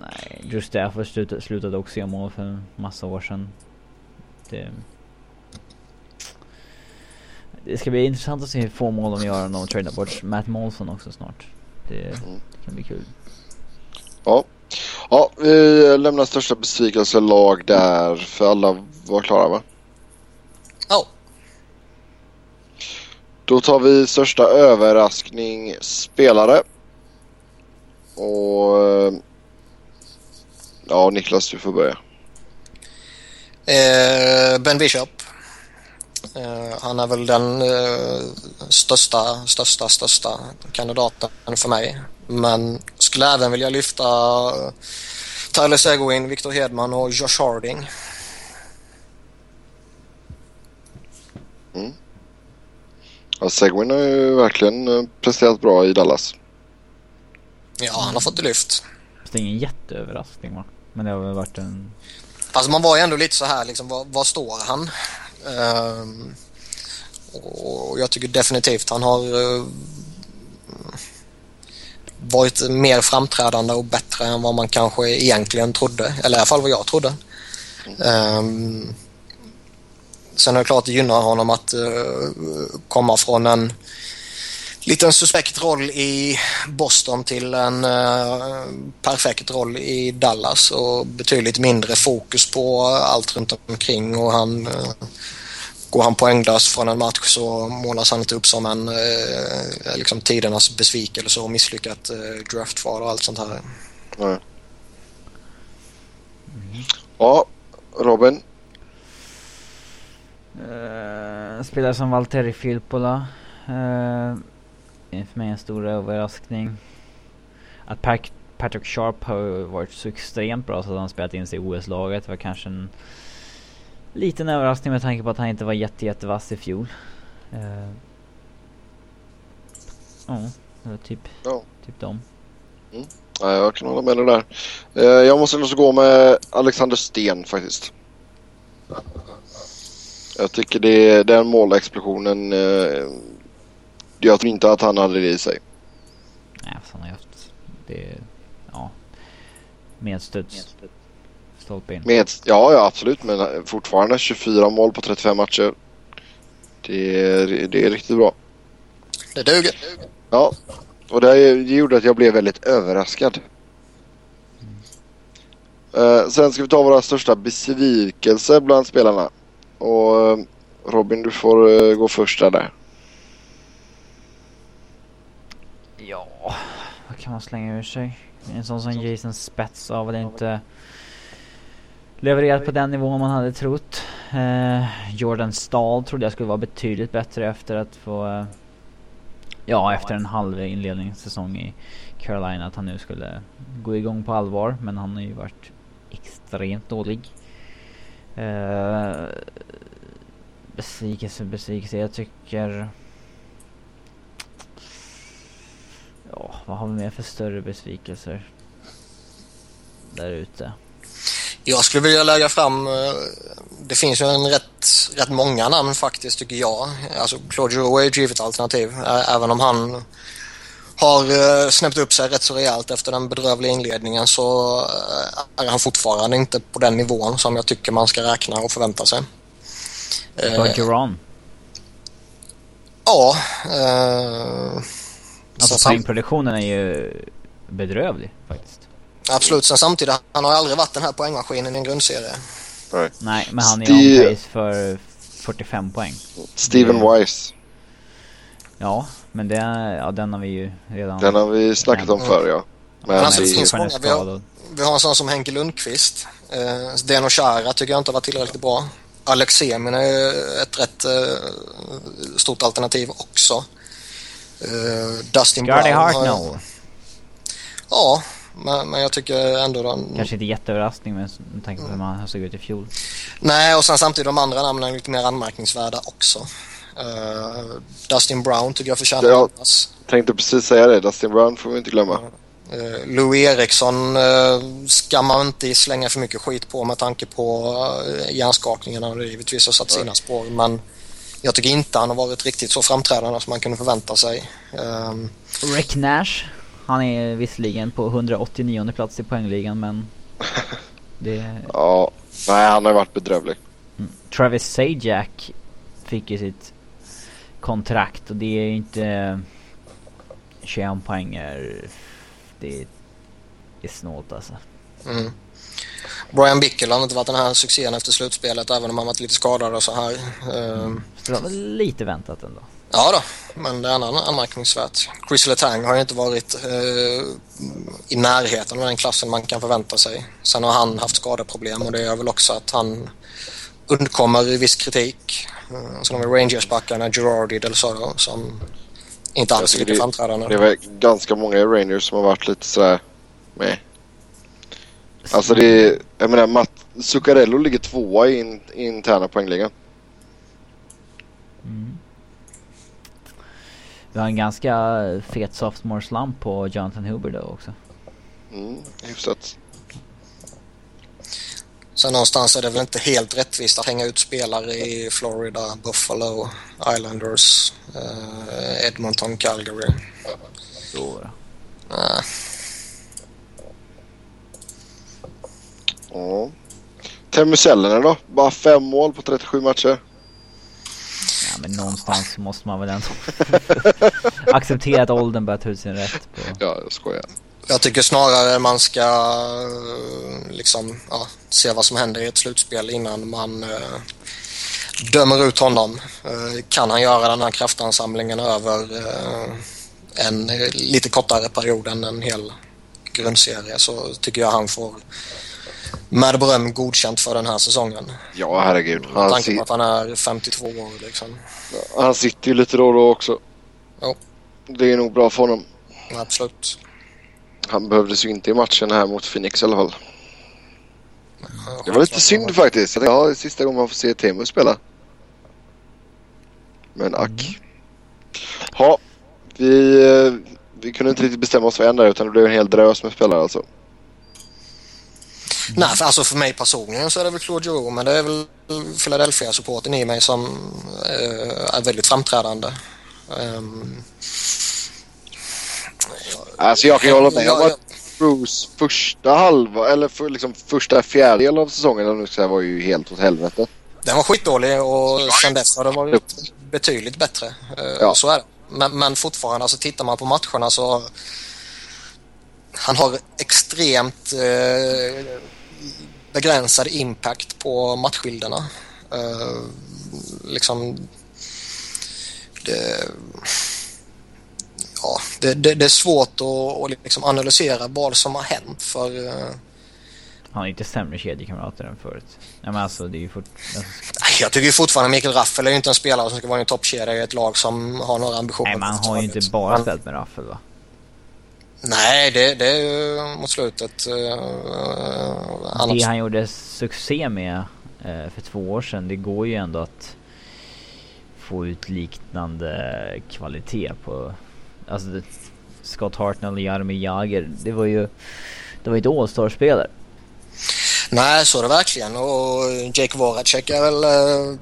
Nej, just Stafford slutade, slutade också göra mål för en massa år sedan. Det... Det ska bli intressant att se hur få mål de gör om de tradar bort Matt Molson också snart. Det kan bli kul. Ja. Ja, vi lämnar största besvikelse lag där för alla var klara va? Ja. Då tar vi största överraskning spelare. Och eh, ja, Niklas du får börja. Eh, ben Bishop. Eh, han är väl den eh, största, största, största kandidaten för mig. Men skulle även vilja lyfta eh, Tyler Seguin, Victor Hedman och Josh Harding. Ja, Seguin har ju verkligen presterat bra i Dallas. Ja, han har fått det lyft. Fast det är ingen jätteöverraskning va? Men det har väl varit en... Alltså man var ju ändå lite så här liksom, var, var står han? Ehm, och jag tycker definitivt han har eh, varit mer framträdande och bättre än vad man kanske egentligen trodde. Eller i alla fall vad jag trodde. Um, sen är det klart det gynnar honom att uh, komma från en liten suspekt roll i Boston till en uh, perfekt roll i Dallas och betydligt mindre fokus på allt runt omkring och han uh, går han poänglös från en match så målas han inte upp som en uh, liksom tidernas besvikelse och misslyckat uh, draftval och allt sånt här. Nej. Ja, Robin. Uh, spelare som Valtteri Filppula. Uh, är för mig en stor överraskning. Att Pat Patrick Sharp har varit så extremt bra så att han spelat in sig i OS-laget var kanske en liten överraskning med tanke på att han inte var jätte, jättevass i fjol. Ja, uh, oh, det var typ, ja. typ dem. Mm. Ja, jag kan hålla med dig där. Uh, jag måste också gå med Alexander Sten faktiskt. Jag tycker det, den målexplosionen uh, jag tror inte att han hade det i sig. Nej, han har haft det, ja, medstuds. Stolpe in. Med, ja, ja, absolut. Men fortfarande 24 mål på 35 matcher. Det är, det är riktigt bra. Det duger. Ja, och det gjorde att jag blev väldigt överraskad. Uh, sen ska vi ta våra största besvikelser bland spelarna. Och uh, Robin, du får uh, gå först där. Ja, vad kan man slänga ur sig? En sån som Jason Spets har väl inte levererat på den nivån man hade trott. Eh, Jordan Stahl trodde jag skulle vara betydligt bättre efter att få... Eh, ja, efter en halv inledningssäsong i Carolina. Att han nu skulle gå igång på allvar. Men han har ju varit extremt dålig. Eh, besvikelse, besvikelse. Jag tycker... Ja, vad har vi mer för större besvikelser? Där ute. Jag skulle vilja lägga fram, det finns ju en rätt, rätt många namn faktiskt tycker jag. Alltså Claude Giroux är ju ett givet alternativ. Även om han har snäppt upp sig rätt så rejält efter den bedrövliga inledningen så är han fortfarande inte på den nivån som jag tycker man ska räkna och förvänta sig. Bergeron? Ja. Eh, Alltså poängproduktionen är ju bedrövlig faktiskt. Absolut, sen samtidigt, han har aldrig varit den här poängmaskinen i en grundserie. Nej, Nej men han är Steve... on pace för 45 poäng. Steven det... Wise. Ja, men det, ja, den har vi ju redan... Den har vi snackat om förr ja. Men alltså, det finns många. Vi har, vi har en sån som Henke Lundqvist. Eh, Deno Chara tycker jag inte har varit tillräckligt bra. Alex Semin är ett rätt eh, stort alternativ också. Uh, Dustin Gardy Brown Hart har... Ja, men, men jag tycker ändå den... Kanske inte jätteöverraskning med tanke på hur man såg ut i fjol. Nej, och sen samtidigt de andra namnen är lite mer anmärkningsvärda också. Uh, Dustin Brown tycker jag förtjänar Jag tänkte precis säga det. Dustin Brown får vi inte glömma. Uh, Louis Eriksson uh, ska man inte slänga för mycket skit på med tanke på uh, hjärnskakningarna och givetvis har satt sina spår. Men jag tycker inte han har varit riktigt så framträdande som man kunde förvänta sig. Um, Rick Nash? Han är visserligen på 189 plats i poängligan men det... Ja, nej han har varit bedrövlig. Mm. Travis Sajak fick ju sitt kontrakt och det är inte 21 poänger. Det är, det är snålt alltså. Mm. Brian Bickel har inte varit den här succén efter slutspelet även om han varit lite skadad och så här. Mm. Så det var väl lite väntat ändå. Ja då, men det är annan anmärkningsvärt. Chris Letang har ju inte varit eh, i närheten av den klassen man kan förvänta sig. Sen har han haft skadeproblem och det gör väl också att han undkommer viss kritik. Eh, sen har vi Rangers-backarna Girardi Del Soro som inte alls är lika framträdande. Det väl ganska många Rangers som har varit lite sådär med. Alltså det är, jag menar Matt Zuccarello ligger tvåa i, in, interna poängligan. Mm. Vi har en ganska fet sophomore slump på Jonathan Huber då också. Mm, hyfsat. Sen någonstans är det väl inte helt rättvist att hänga ut spelare i Florida, Buffalo, Islanders, eh, Edmonton, Calgary. Så. Äh. Ja. Teemu då? Bara fem mål på 37 matcher. Ja men någonstans måste man väl ändå acceptera att åldern börjar ta ut sin rätt på. Ja, jag skojar. Jag tycker snarare man ska eh, liksom ja, se vad som händer i ett slutspel innan man uh, dömer ut honom. Uh, kan han göra den här kraftansamlingen över uh, en lite kortare period än en hel grundserie så tycker jag han får med beröm godkänt för den här säsongen. Ja, herregud. Med han tanke på att han är 52 år liksom. Han sitter ju lite då och då också. Jo. Det är nog bra för honom. Absolut. Han behövdes ju inte i matchen här mot Phoenix i alla fall. Det var lite synd faktiskt. Ja, det är sista gången man får se Teemu spela. Men ack. Mm. Ja, vi, eh, vi kunde inte riktigt bestämma oss för en där utan det blev en hel drös med spelare alltså. Mm. Nej, för, alltså för mig personligen så är det väl Claude Giroux men det är väl Philadelphia-supporten i mig som äh, är väldigt framträdande. Um, alltså jag kan ju hålla med om att Bruce första halva eller för, liksom första fjärdedel av säsongen nu ska var ju helt åt helvete. Den var skitdålig och sen dess har den varit betydligt bättre. Uh, ja. Så är det. Men, men fortfarande, alltså tittar man på matcherna så han har extremt eh, begränsad impact på matchbilderna. Uh, liksom det, ja, det, det, det, är svårt att, att liksom analysera vad som har hänt för uh, han är inte sämre kedjekamrater än förut. Ja, men alltså, det är ju fort... Alltså... Jag tycker fortfarande Mikael Raffel är ju inte en spelare som ska vara en toppkedja i ett lag som har några ambitioner. Nej, man har ju inte bara spelat med Raffel va? Nej, det, det är ju mot slutet. Uh. Det han gjorde succé med uh, för två år sedan, det går ju ändå att få ut liknande kvalitet på... Alltså det, Scott Hartnell och Jaromir Jagr, det var ju... Det var ju ett All-star-spelare. Nej, så är det verkligen. Och Jake Voracek är väl, uh,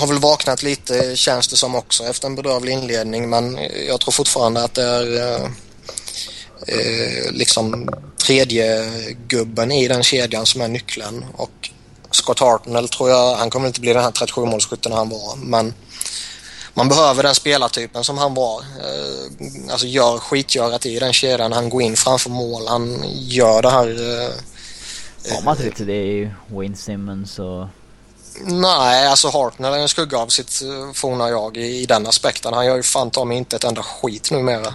har väl vaknat lite känns det som också efter en bedrövlig inledning. Men jag tror fortfarande att det är uh, eh, liksom tredje gubben i den kedjan som är nyckeln. Och Scott Hartnell tror jag, han kommer inte bli den här 37-målsskytten han var, men man behöver den spelartypen som han var. Eh, alltså gör skitgörat i den kedjan. Han går in framför mål. Han gör det här... Eh, Har man inte det ju Wayne Simmons och... Nej, alltså Hartnell är en skugga av sitt forna jag i, i den aspekten. Han gör ju fan ta mig inte ett enda skit numera.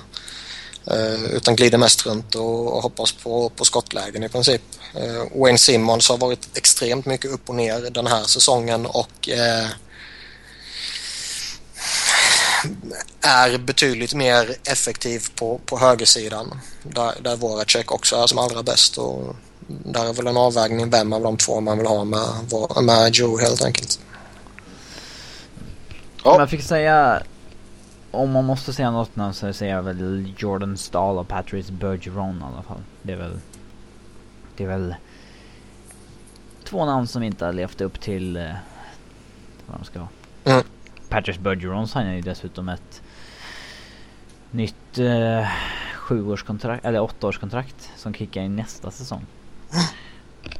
Eh, utan glider mest runt och, och hoppas på, på skottlägen i princip. Eh, Wayne Simmons har varit extremt mycket upp och ner den här säsongen och eh, är betydligt mer effektiv på, på högersidan där, där Voracek också är som allra bäst. Och där är väl en avvägning vem av de två man vill ha med, med Joe helt enkelt. Ja. Om jag fick säga om man måste säga något namn så säger jag väl Jordan Stahl och Patrice Bergeron i alla fall. Det är väl... Det är väl... Två namn som inte har levt upp till... Eh, vad de ska vara. Mm. Patrice Bergeron signade ju dessutom ett nytt eh, sjuårskontrakt, eller åttaårskontrakt som kickar in nästa säsong.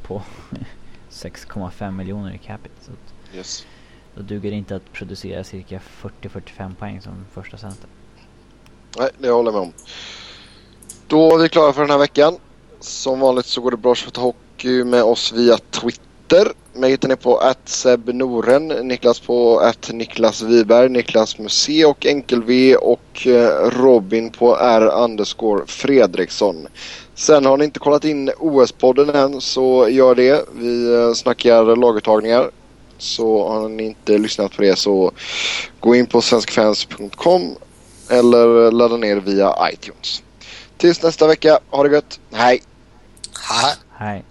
På 6,5 miljoner i capita. Yes då duger det inte att producera cirka 40-45 poäng som första center. Nej, det håller jag med om. Då är vi klara för den här veckan. Som vanligt så går det bra att köpa hockey med oss via Twitter. Mig hittar ni på @sebnoren, Niklas på Niklas Wiberg, Niklas med C och enkel-V och eh, Robin på R underscore Fredriksson. Sen har ni inte kollat in OS-podden än så gör det. Vi eh, snackar laguttagningar. Så har ni inte lyssnat på det så gå in på svenskfans.com eller ladda ner via iTunes. Tills nästa vecka, ha det gött. Hej! Hej.